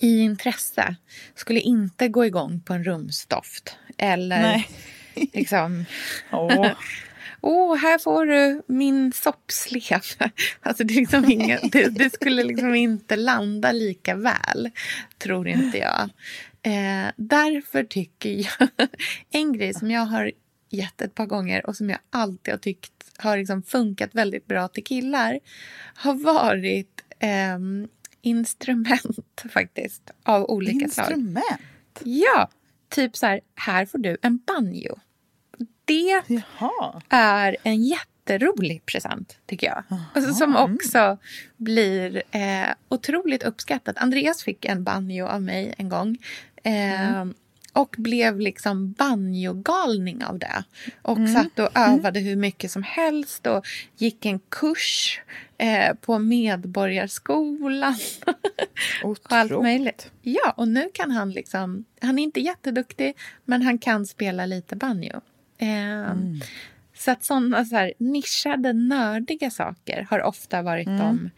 Speaker 4: I intresse. Skulle inte gå igång på en rumsdoft. Eller
Speaker 3: Nej.
Speaker 4: liksom...
Speaker 3: Åh.
Speaker 4: Åh, här får du min soppslev. Alltså det, liksom inga, det, det skulle liksom inte landa lika väl, tror inte jag. Eh, därför tycker jag... En grej som jag har gett ett par gånger och som jag alltid har tyckt har liksom funkat väldigt bra till killar har varit ehm, instrument faktiskt, av olika slag.
Speaker 3: Instrument?
Speaker 4: Ja, typ så här, här får du en banjo. Det
Speaker 3: Jaha.
Speaker 4: är en jätterolig present, tycker jag. Alltså, som också blir eh, otroligt uppskattat. Andreas fick en banjo av mig en gång. Eh, Och blev liksom banjogalning av det. Och satt och övade hur mycket som helst och gick en kurs eh, på Medborgarskolan. och allt möjligt. Ja, och nu kan han liksom... Han är inte jätteduktig, men han kan spela lite banjo. Eh, Så att sådana så här, nischade, nördiga saker har ofta varit
Speaker 3: Mm.
Speaker 4: de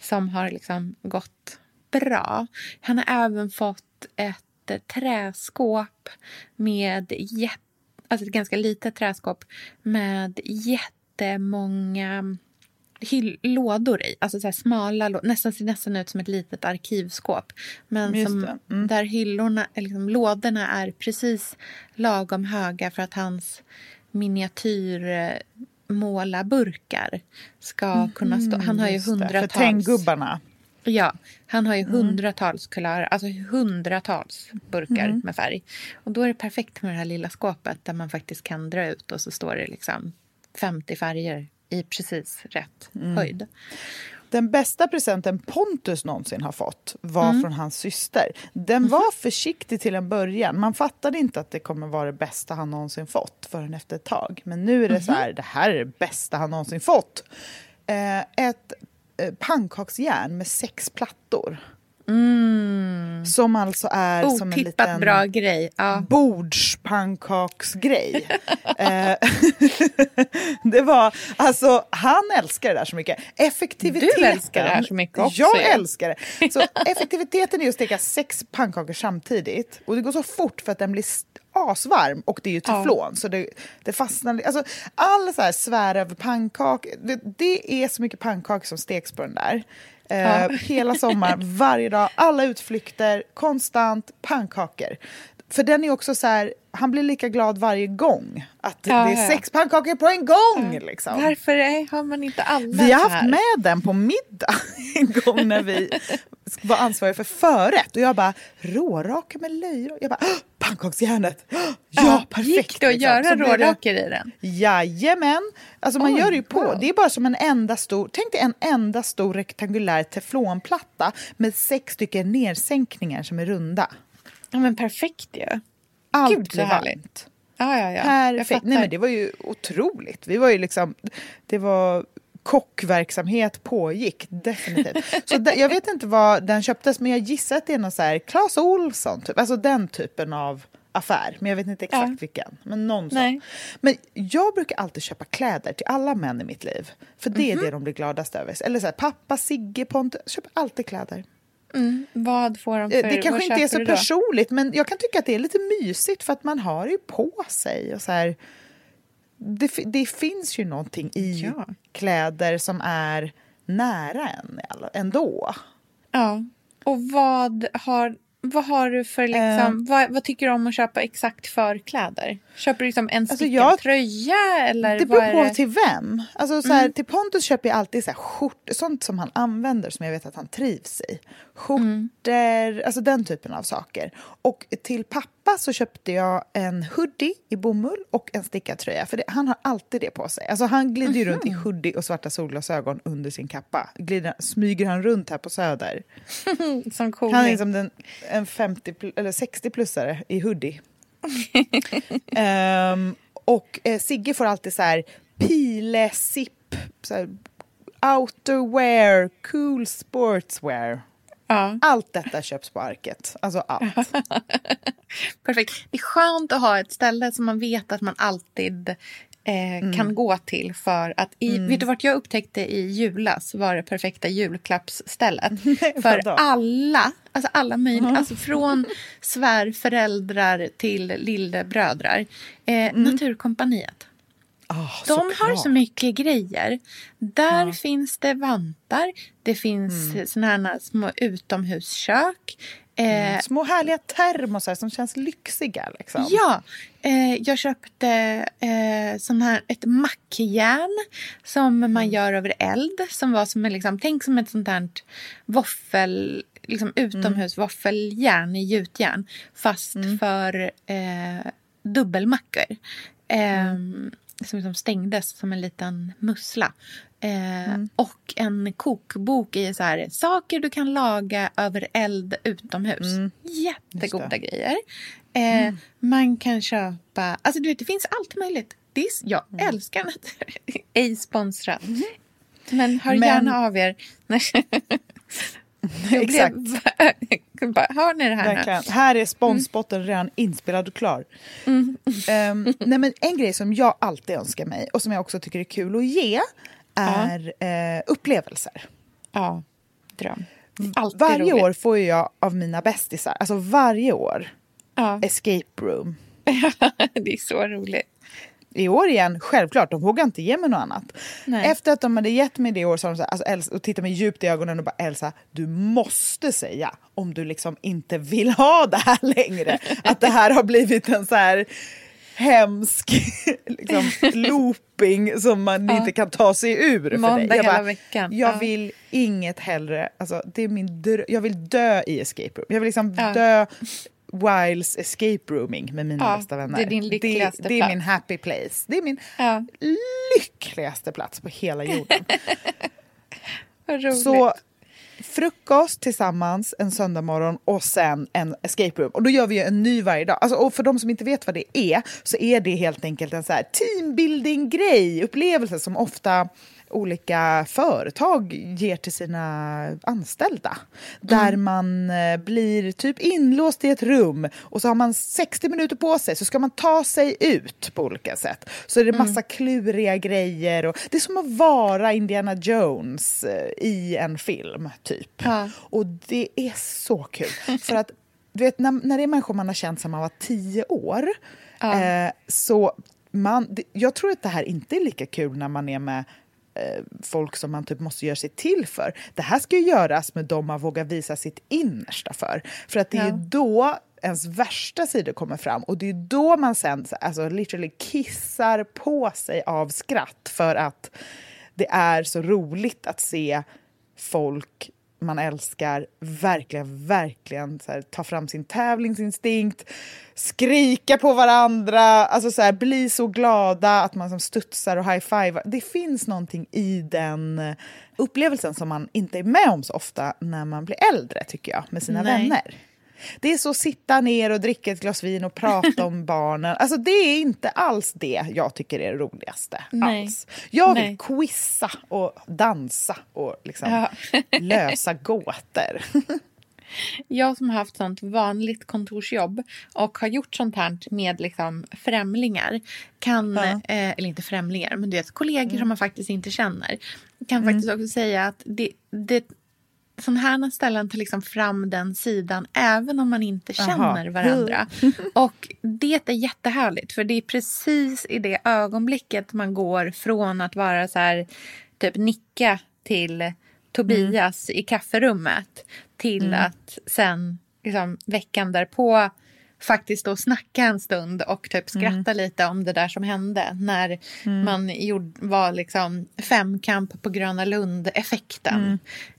Speaker 4: som har liksom gått bra. Han har även fått ett träskåp med jätte, alltså ett ganska litet träskåp med jättemånga hyll- lådor i. Alltså så smala, lå- nästan ser nästan ut som ett litet arkivskåp. Men som.
Speaker 3: Mm.
Speaker 4: där hyllorna, liksom, lådorna är precis lagom höga för att hans miniatyrmålarburkar ska kunna stå. Han har ju
Speaker 3: Just det, För
Speaker 4: hundratals...
Speaker 3: tänggubbarna.
Speaker 4: Ja, han har ju
Speaker 3: Mm.
Speaker 4: hundratals kulörer, alltså hundratals burkar
Speaker 3: Mm.
Speaker 4: med färg. Och då är det perfekt med det här lilla skåpet där man faktiskt kan dra ut och så står det liksom 50 färger i precis rätt
Speaker 3: Mm.
Speaker 4: höjd.
Speaker 3: Den bästa presenten Pontus någonsin har fått var
Speaker 4: Mm.
Speaker 3: från hans syster. Den var försiktig till en början. Man fattade inte att det kommer vara det bästa han någonsin fått förrän efter ett tag. Men nu är det så här, det här är det bästa han någonsin fått. Eh, ett pannkaksjärn med sex plattor. Som alltså är som en
Speaker 4: Mm. Otippat
Speaker 3: liten
Speaker 4: bra grej. Ja.
Speaker 3: bordspannkaksgrej. Eh, det var, alltså han älskar det där så mycket. Effektiviteten.
Speaker 4: Du älskar det här så mycket också,
Speaker 3: Jag älskar det. Så effektiviteten är att steka sex pannkakor samtidigt. Och det går så fort för att den blir asvarm och det är ju teflon så det, det fastnar. Alltså, all så här svär över pannkakor, det, det är så mycket pannkakor som steks på den där. Eh, Hela sommaren, varje dag, alla utflykter, konstant pannkakor. För den är också så här, han blir lika glad varje gång. Att
Speaker 4: Ja,
Speaker 3: det
Speaker 4: ja,
Speaker 3: är
Speaker 4: ja.
Speaker 3: sex pannkakor på en gång. Liksom.
Speaker 4: Varför är, har man inte alla
Speaker 3: Vi har haft
Speaker 4: här?
Speaker 3: med den på middag en gång när vi var ansvariga för förrätt. Och jag bara, råraka med löjrom. Jag bara, "Åh, pannkaksjärnet! Ja, perfekt!
Speaker 4: Gick det att
Speaker 3: liksom.
Speaker 4: göra rårakor i den?
Speaker 3: Jajamän! Alltså man
Speaker 4: Oj,
Speaker 3: gör det ju på.
Speaker 4: wow.
Speaker 3: Det är bara som en enda stor, tänk dig en enda stor rektangulär teflonplatta med sex stycken nersänkningar som är runda.
Speaker 4: Ja, men perfekt ju.
Speaker 3: Allt
Speaker 4: Gud,
Speaker 3: blir
Speaker 4: härligt.
Speaker 3: varmt.
Speaker 4: Ja, ja, ja.
Speaker 3: Perfekt. Nej, men det var ju otroligt. Vi var ju liksom, det var kockverksamhet pågick, definitivt. Så där, jag vet inte var den köptes, men jag gissar att det är någon så här Clas Ohlson, typ. alltså den typen av affär. Men jag vet inte exakt
Speaker 4: Ja.
Speaker 3: vilken. Men någon sån. Men jag brukar alltid köpa kläder till alla män i mitt liv. För det är
Speaker 4: Mhm.
Speaker 3: det de blir gladast över. Eller så här, pappa, Sigge, Pontus. Jag köper alltid kläder.
Speaker 4: Mm. Vad får de
Speaker 3: Eh,
Speaker 4: för...
Speaker 3: Det kanske inte är så personligt, men jag kan tycka att det är lite mysigt för att man har det ju på sig. Och så här, det, det finns ju någonting i
Speaker 4: Ja.
Speaker 3: kläder som är nära en ändå.
Speaker 4: Ja. Och vad har, vad har du för... Liksom,
Speaker 3: Eh.
Speaker 4: vad, vad tycker du om att köpa exakt för kläder? Köper du liksom en stickad
Speaker 3: jag-
Speaker 4: tröja? Eller
Speaker 3: Det beror på
Speaker 4: det? Mm.
Speaker 3: till vem. Alltså, så här, Till Pontus köper jag alltid så här, skjort, sånt som han använder som jag vet att han trivs i. Skjortor, alltså den typen av saker. Och till pappa så köpte jag en hoodie i bomull och en stickad tröja. För det, han har alltid det på sig. Alltså, han glider ju runt i hoodie och svarta solglasögon under sin kappa. Glider, smyger han runt här på Söder.
Speaker 4: Som cooling.
Speaker 3: Han är liksom den, en 50 pl- eller 60-plussare i hoodie. Ehm, och eh, Sigge får alltid så här pile, så här, outerwear, cool sportswear.
Speaker 4: Ja,
Speaker 3: Allt detta köps på Arket. Alltså allt.
Speaker 4: perfekt. Det är skönt att ha ett ställe som man vet att man alltid eh,
Speaker 3: Mm.
Speaker 4: kan gå till för att i, vet du vart jag upptäckte i julas var det perfekta julklappsstället för alla, alltså alla möjliga, alltså från svärföräldrar till lillebrödrar. Eh, Naturkompaniet.
Speaker 3: Ah,
Speaker 4: De har så mycket grejer. Där finns det vantar, det finns
Speaker 3: Mm.
Speaker 4: såna här små utomhuskök. Eh,
Speaker 3: Små härliga termosar som känns lyxiga. Liksom.
Speaker 4: Ja, eh, jag köpte eh, sån här, ett mackjärn som
Speaker 3: Mm.
Speaker 4: man gör över eld. Som var som en, liksom, tänk som ett sånt här våffel, liksom utomhusvåffeljärn i gjutjärn. Fast
Speaker 3: Mm.
Speaker 4: för eh, dubbelmackor. Eh,
Speaker 3: Mm.
Speaker 4: Som liksom stängdes som en liten mussla. Eh,
Speaker 3: Mm.
Speaker 4: Och en kokbok i så här, saker du kan laga över eld utomhus. Jättegoda
Speaker 3: Mm. Mm.
Speaker 4: grejer. Eh, Man kan köpa... Alltså du vet, det finns allt möjligt. Det är, jag
Speaker 3: Mm.
Speaker 4: älskar att ej sponsrat. Men hör
Speaker 3: Men-
Speaker 4: gärna av er. Jag
Speaker 3: Exakt.
Speaker 4: blev... bara, Hör ni det här
Speaker 3: Verkligen.
Speaker 4: nu?
Speaker 3: Här är sponspotten redan inspelad och klar. Ehm, nej, men en grej som jag alltid önskar mig och som jag också tycker är kul att ge är eh, upplevelser.
Speaker 4: Ja, dröm. Alltid
Speaker 3: Varje
Speaker 4: roligt.
Speaker 3: år får jag av mina bästisar, alltså varje år,
Speaker 4: Ja,
Speaker 3: escape room.
Speaker 4: det är så roligt.
Speaker 3: I år igen, självklart, de vågar inte ge mig något annat.
Speaker 4: Nej.
Speaker 3: Efter att de hade gett mig det i år sa de så här, alltså Elsa, och tittade mig djupt i ögonen och bara Elsa, du måste säga om du liksom inte vill ha det här längre. att det här har blivit en så här hemsk liksom, looping som man inte kan ta sig ur. För
Speaker 4: Måndag
Speaker 3: dig. Jag,
Speaker 4: hela veckan.
Speaker 3: jag
Speaker 4: Ja.
Speaker 3: vill inget hellre, alltså, det är min jag vill dö i escape room. Jag vill liksom
Speaker 4: Ja.
Speaker 3: dö Wiles escape rooming med mina
Speaker 4: Ja,
Speaker 3: bästa vänner.
Speaker 4: det är din lyckligaste
Speaker 3: det, det är
Speaker 4: plats.
Speaker 3: min happy place. Det är min
Speaker 4: Ja.
Speaker 3: lyckligaste plats på hela jorden.
Speaker 4: Vad roligt.
Speaker 3: Så frukost tillsammans en söndag morgon och sen en escape room. Och då gör vi ju en ny varje dag. Alltså, och för de som inte vet vad det är så är det helt enkelt en så här teambuilding-grej, upplevelse som ofta olika företag ger till sina anställda. Där man eh, blir typ inlåst i ett rum och så har man 60 minuter på sig så ska man ta sig ut på olika sätt. Så är det massa kluriga grejer och det är som att vara Indiana Jones eh, i en film typ.
Speaker 4: Ja.
Speaker 3: Och det är så kul. För att du vet, när, när det är människor man har känt sedan man var tio år eh, så man, jag tror att det här inte är lika kul när man är med folk som man typ måste göra sig till för. Det här ska ju göras med dem man vågar visa sitt innersta för. För att det är
Speaker 4: Ja.
Speaker 3: då ens värsta sidor kommer fram och det är då man sen alltså, literally kissar på sig av skratt för att det är så roligt att se folk man älskar verkligen, verkligen så här, ta fram sin tävlingsinstinkt, skrika på varandra, alltså så här, bli så glada att man som studsar och high-fivar. Det finns någonting i den upplevelsen som man inte är med om så ofta när man blir äldre, tycker jag, med sina
Speaker 4: Nej.
Speaker 3: vänner. Det är så sitta ner och dricka ett glas vin och prata om barnen. Alltså det är inte alls det jag tycker är det roligaste.
Speaker 4: Nej.
Speaker 3: Alls. Jag vill
Speaker 4: Nej.
Speaker 3: quizza och dansa och liksom
Speaker 4: Ja.
Speaker 3: lösa gåtor.
Speaker 4: Jag som har haft sånt vanligt kontorsjobb och har gjort sånt här med liksom främlingar kan,
Speaker 3: Ja. Mm.
Speaker 4: eh, eller inte främlingar, men du vet kollegor som man faktiskt inte känner, kan faktiskt också säga att det, det sådana här ställen tar liksom fram den sidan även om man inte känner varandra. Och det är jättehärligt för det är precis i det ögonblicket man går från att vara så här typ nicka till Tobias i kafferummet till att sen liksom, veckan därpå faktiskt då snacka en stund och typ skratta lite om det där som hände när man gjorde, var liksom femkamp på Gröna Lund-effekten.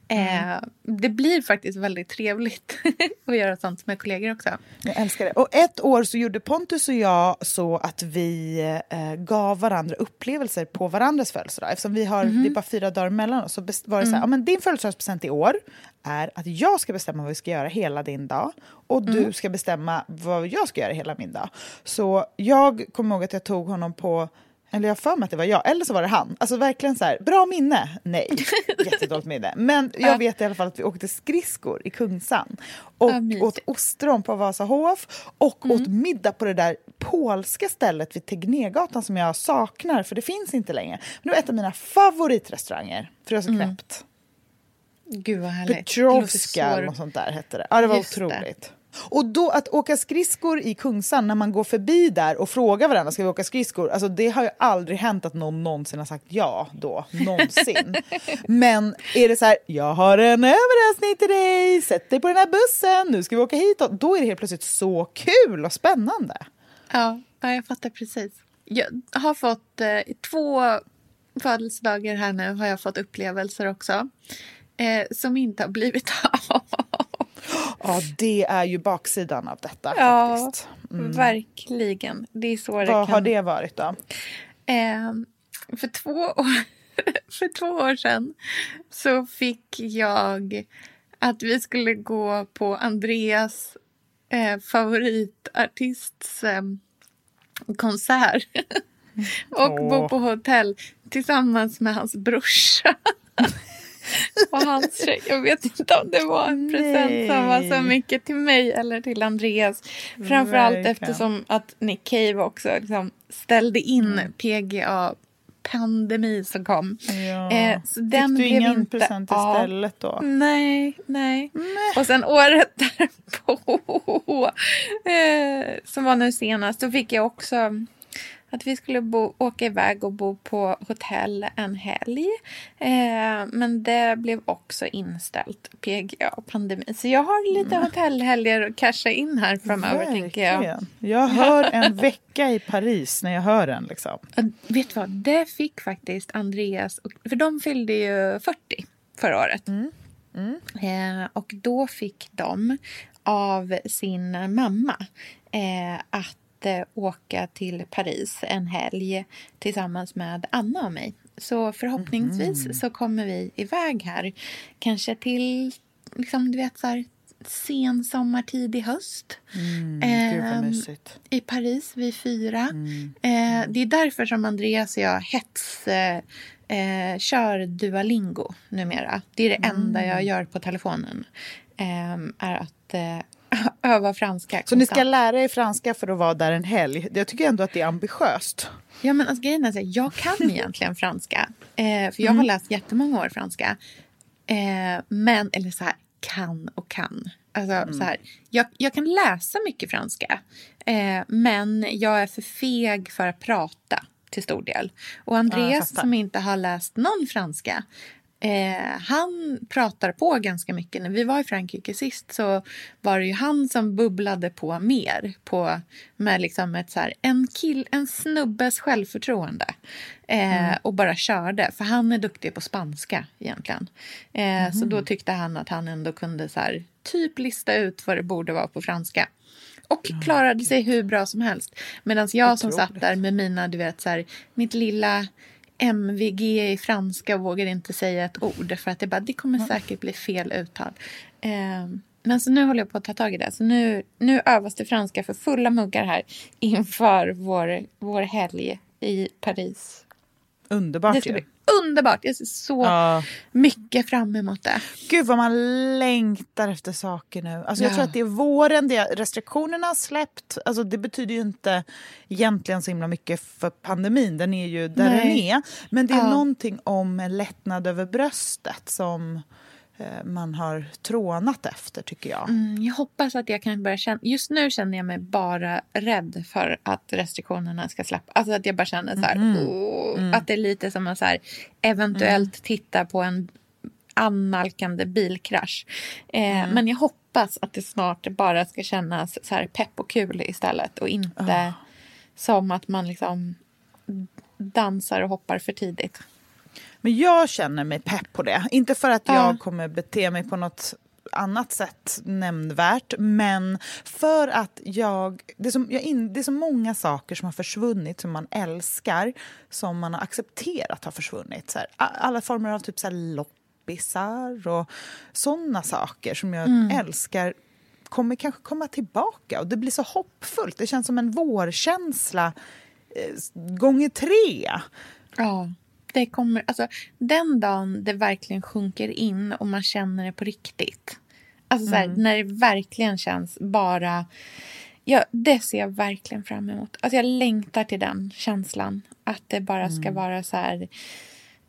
Speaker 4: Eh, det blir faktiskt väldigt trevligt att göra sånt med kollegor också.
Speaker 3: Jag älskar det. Och ett år så gjorde Pontus och jag så att vi eh, gav varandra upplevelser på varandras födelsedag. Eftersom vi har, det är bara fyra dagar mellan oss så var det så här, ja, men din födelsedagspresent i år är att jag ska bestämma vad vi ska göra hela din dag och du ska bestämma vad jag ska göra hela min dag. Så jag kommer ihåg att jag tog honom på eller jag för mig att det var jag, eller så var det han. Alltså verkligen så här, bra minne? Nej, jättedåligt minne. Men jag
Speaker 4: Ja.
Speaker 3: vet i alla fall att vi åkte skridskor i Kungsan. Och
Speaker 4: Ja,
Speaker 3: åt ostron på Vasahof och åt middag på det där polska stället vid Tegnérgatan som jag saknar, för det finns inte längre. Men det var ett av mina favoritrestauranger, för var så knäppt.
Speaker 4: Gud vad härligt.
Speaker 3: Petrovska eller något sånt där hette det. Ja, det var
Speaker 4: Just det.
Speaker 3: Och då att åka skridskor i Kungsan när man går förbi där och frågar varandra ska vi åka skridskor, alltså det har ju aldrig hänt att någon någonsin har sagt ja då, någonsin. Men är det så här, jag har en överraskning till dig, sätt dig på den här bussen, nu ska vi åka hit, då är det helt plötsligt så kul och spännande.
Speaker 4: Ja, ja, jag fattar precis. Jag har fått eh, två födelsedagar här nu har jag fått upplevelser också. Eh, som inte har blivit av.
Speaker 3: Ja, det är ju baksidan av detta
Speaker 4: Ja,
Speaker 3: faktiskt.
Speaker 4: verkligen. Det är så det
Speaker 3: Vad
Speaker 4: kan...
Speaker 3: har det varit då?
Speaker 4: Eh, för, två år, för två år sedan så fick jag att vi skulle gå på Andreas eh, favoritartists eh, konsert och bo
Speaker 3: Åh.
Speaker 4: på hotell tillsammans med hans brorsa. och hans tjej. Jag vet inte om det var en present som var så mycket till mig eller till Andreas. Framförallt
Speaker 3: Verkligen.
Speaker 4: eftersom att Nick Cave också liksom ställde in
Speaker 3: Mm.
Speaker 4: PGA pandemi som kom.
Speaker 3: Ja.
Speaker 4: Eh, så den
Speaker 3: Fick du ingen
Speaker 4: inte
Speaker 3: present istället då?
Speaker 4: Nej, nej. Och sen året därpå, eh, som var nu senast, då fick jag också att vi skulle bo, åka iväg och bo på hotell en helg. Eh, men det blev också inställt, PGA, pandemi. Så jag har lite hotellhelger att casha in här framöver, tänker jag.
Speaker 3: Verkligen. Jag hör en vecka i Paris när jag hör den. Liksom.
Speaker 4: Vet du vad? Det fick faktiskt Andreas, och, för de fyllde ju 40 förra året. Eh, och då fick de av sin mamma eh, att eh, åka till Paris en helg tillsammans med Anna och mig. Så förhoppningsvis så kommer vi iväg här. Kanske till liksom, du vet, så här, sen sommar, tidig höst. Ehm,
Speaker 3: mysigt.
Speaker 4: i Paris, vi fyra. Eh, det är därför som Andreas och jag hets eh, eh, kör Duolingo numera. Det är det enda jag gör på telefonen. Eh, är att eh, öva franska.
Speaker 3: Så ni ska
Speaker 4: konstant.
Speaker 3: lära er franska för att vara där en helg. Jag tycker ändå att det är ambitiöst.
Speaker 4: Ja, men alltså, grejen är så här, jag kan egentligen franska. Eh, för jag har läst jättemånga år franska. Eh, men, eller så här, kan och kan. Alltså, så här, jag, jag kan läsa mycket franska. Eh, men jag är för feg för att prata till stor del. Och
Speaker 3: Ja,
Speaker 4: Andreas
Speaker 3: fattar.
Speaker 4: som inte har läst någon franska. Eh, han pratar på ganska mycket. När vi var i Frankrike sist så var det ju han som bubblade på mer. På, med liksom ett så här, en, kill, en snubbes självförtroende. Eh, Och bara körde. För han är duktig på spanska egentligen. Eh, Så då tyckte han att han ändå kunde så här, typ lista ut vad det borde vara på franska. Och klarade sig hur bra som helst. Medan jag som satt där med mina, du vet, så här, mitt lilla MVG i franska och vågade inte säga ett ord. För att det, bara, det kommer säkert bli fel uttal. Eh, men så nu håller jag på att ta tag i det. Så nu, nu övas det franska för fulla muggar här inför vår, vår helg i Paris.
Speaker 3: Underbart
Speaker 4: Det ska bli underbart. Jag ser så
Speaker 3: Ja.
Speaker 4: mycket fram emot det.
Speaker 3: Gud vad man längtar efter saker nu. Alltså jag
Speaker 4: Ja.
Speaker 3: tror att det är våren, det är, restriktionerna har släppt. Alltså det betyder ju inte egentligen så himla mycket för pandemin. Den är ju där
Speaker 4: Nej.
Speaker 3: den är. Men det är
Speaker 4: Ja.
Speaker 3: någonting om lättnad över bröstet som man har trånat efter tycker jag.
Speaker 4: Mm, jag hoppas att jag kan börja känna... Just nu känner jag mig bara rädd för att restriktionerna ska släppa. Alltså att jag bara känner så här... "Åh", Att det är lite som att så här, eventuellt titta på en annalkande bilkrasch. Eh, Men jag hoppas att det snart bara ska kännas så här pepp och kul istället. Och inte som att man liksom dansar och hoppar för tidigt.
Speaker 3: Men jag känner mig pepp på det. Inte för att
Speaker 4: Ja.
Speaker 3: jag kommer bete mig på något annat sätt nämnvärt, men för att jag... Det är, som, jag in, det är så många saker som har försvunnit, som man älskar, som man har accepterat har försvunnit. Så här, alla former av typ så här loppisar och såna saker som jag älskar kommer kanske komma tillbaka. Och det blir så hoppfullt. Det känns som en vårkänsla eh, gånger tre.
Speaker 4: Ja, det kommer, alltså, den dagen det verkligen sjunker in och man känner det på riktigt. Alltså så här, när det verkligen känns bara... Ja, det ser jag verkligen fram emot. Alltså, jag längtar till den känslan. Att det bara ska vara så här...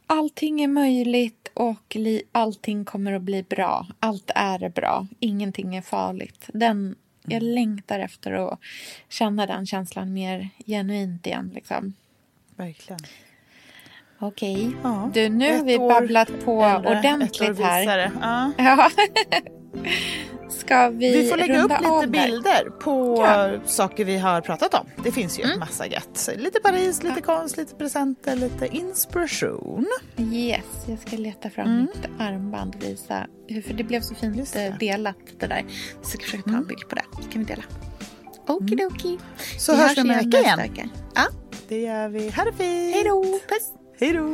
Speaker 4: Allting är möjligt och li, allting kommer att bli bra. Allt är bra. Ingenting är farligt. Den, jag längtar efter att känna den känslan mer genuint igen. Liksom.
Speaker 3: Verkligen.
Speaker 4: Okej.
Speaker 3: Ja.
Speaker 4: Du, nu har
Speaker 3: Ett
Speaker 4: vi
Speaker 3: år
Speaker 4: babblat på
Speaker 3: äldre,
Speaker 4: ordentligt här.
Speaker 3: Ja.
Speaker 4: Ja. Ska vi
Speaker 3: Vi får lägga upp lite
Speaker 4: där?
Speaker 3: bilder på
Speaker 4: Ja.
Speaker 3: saker vi har pratat om. Det finns ju en massa gött. Lite Paris, lite konst, lite presenter, lite inspiration.
Speaker 4: Yes, jag ska leta fram mitt armband och visa. För det blev så fint
Speaker 3: Just det.
Speaker 4: eh, delat det där. Så jag ska försöka ta en bild på det. Så kan vi dela. Okidoki.
Speaker 3: Så hörs vi om en vecka igen.
Speaker 4: Ja,
Speaker 3: Det gör vi. Ha det fint!
Speaker 4: hej då. Puss.
Speaker 3: Hej då!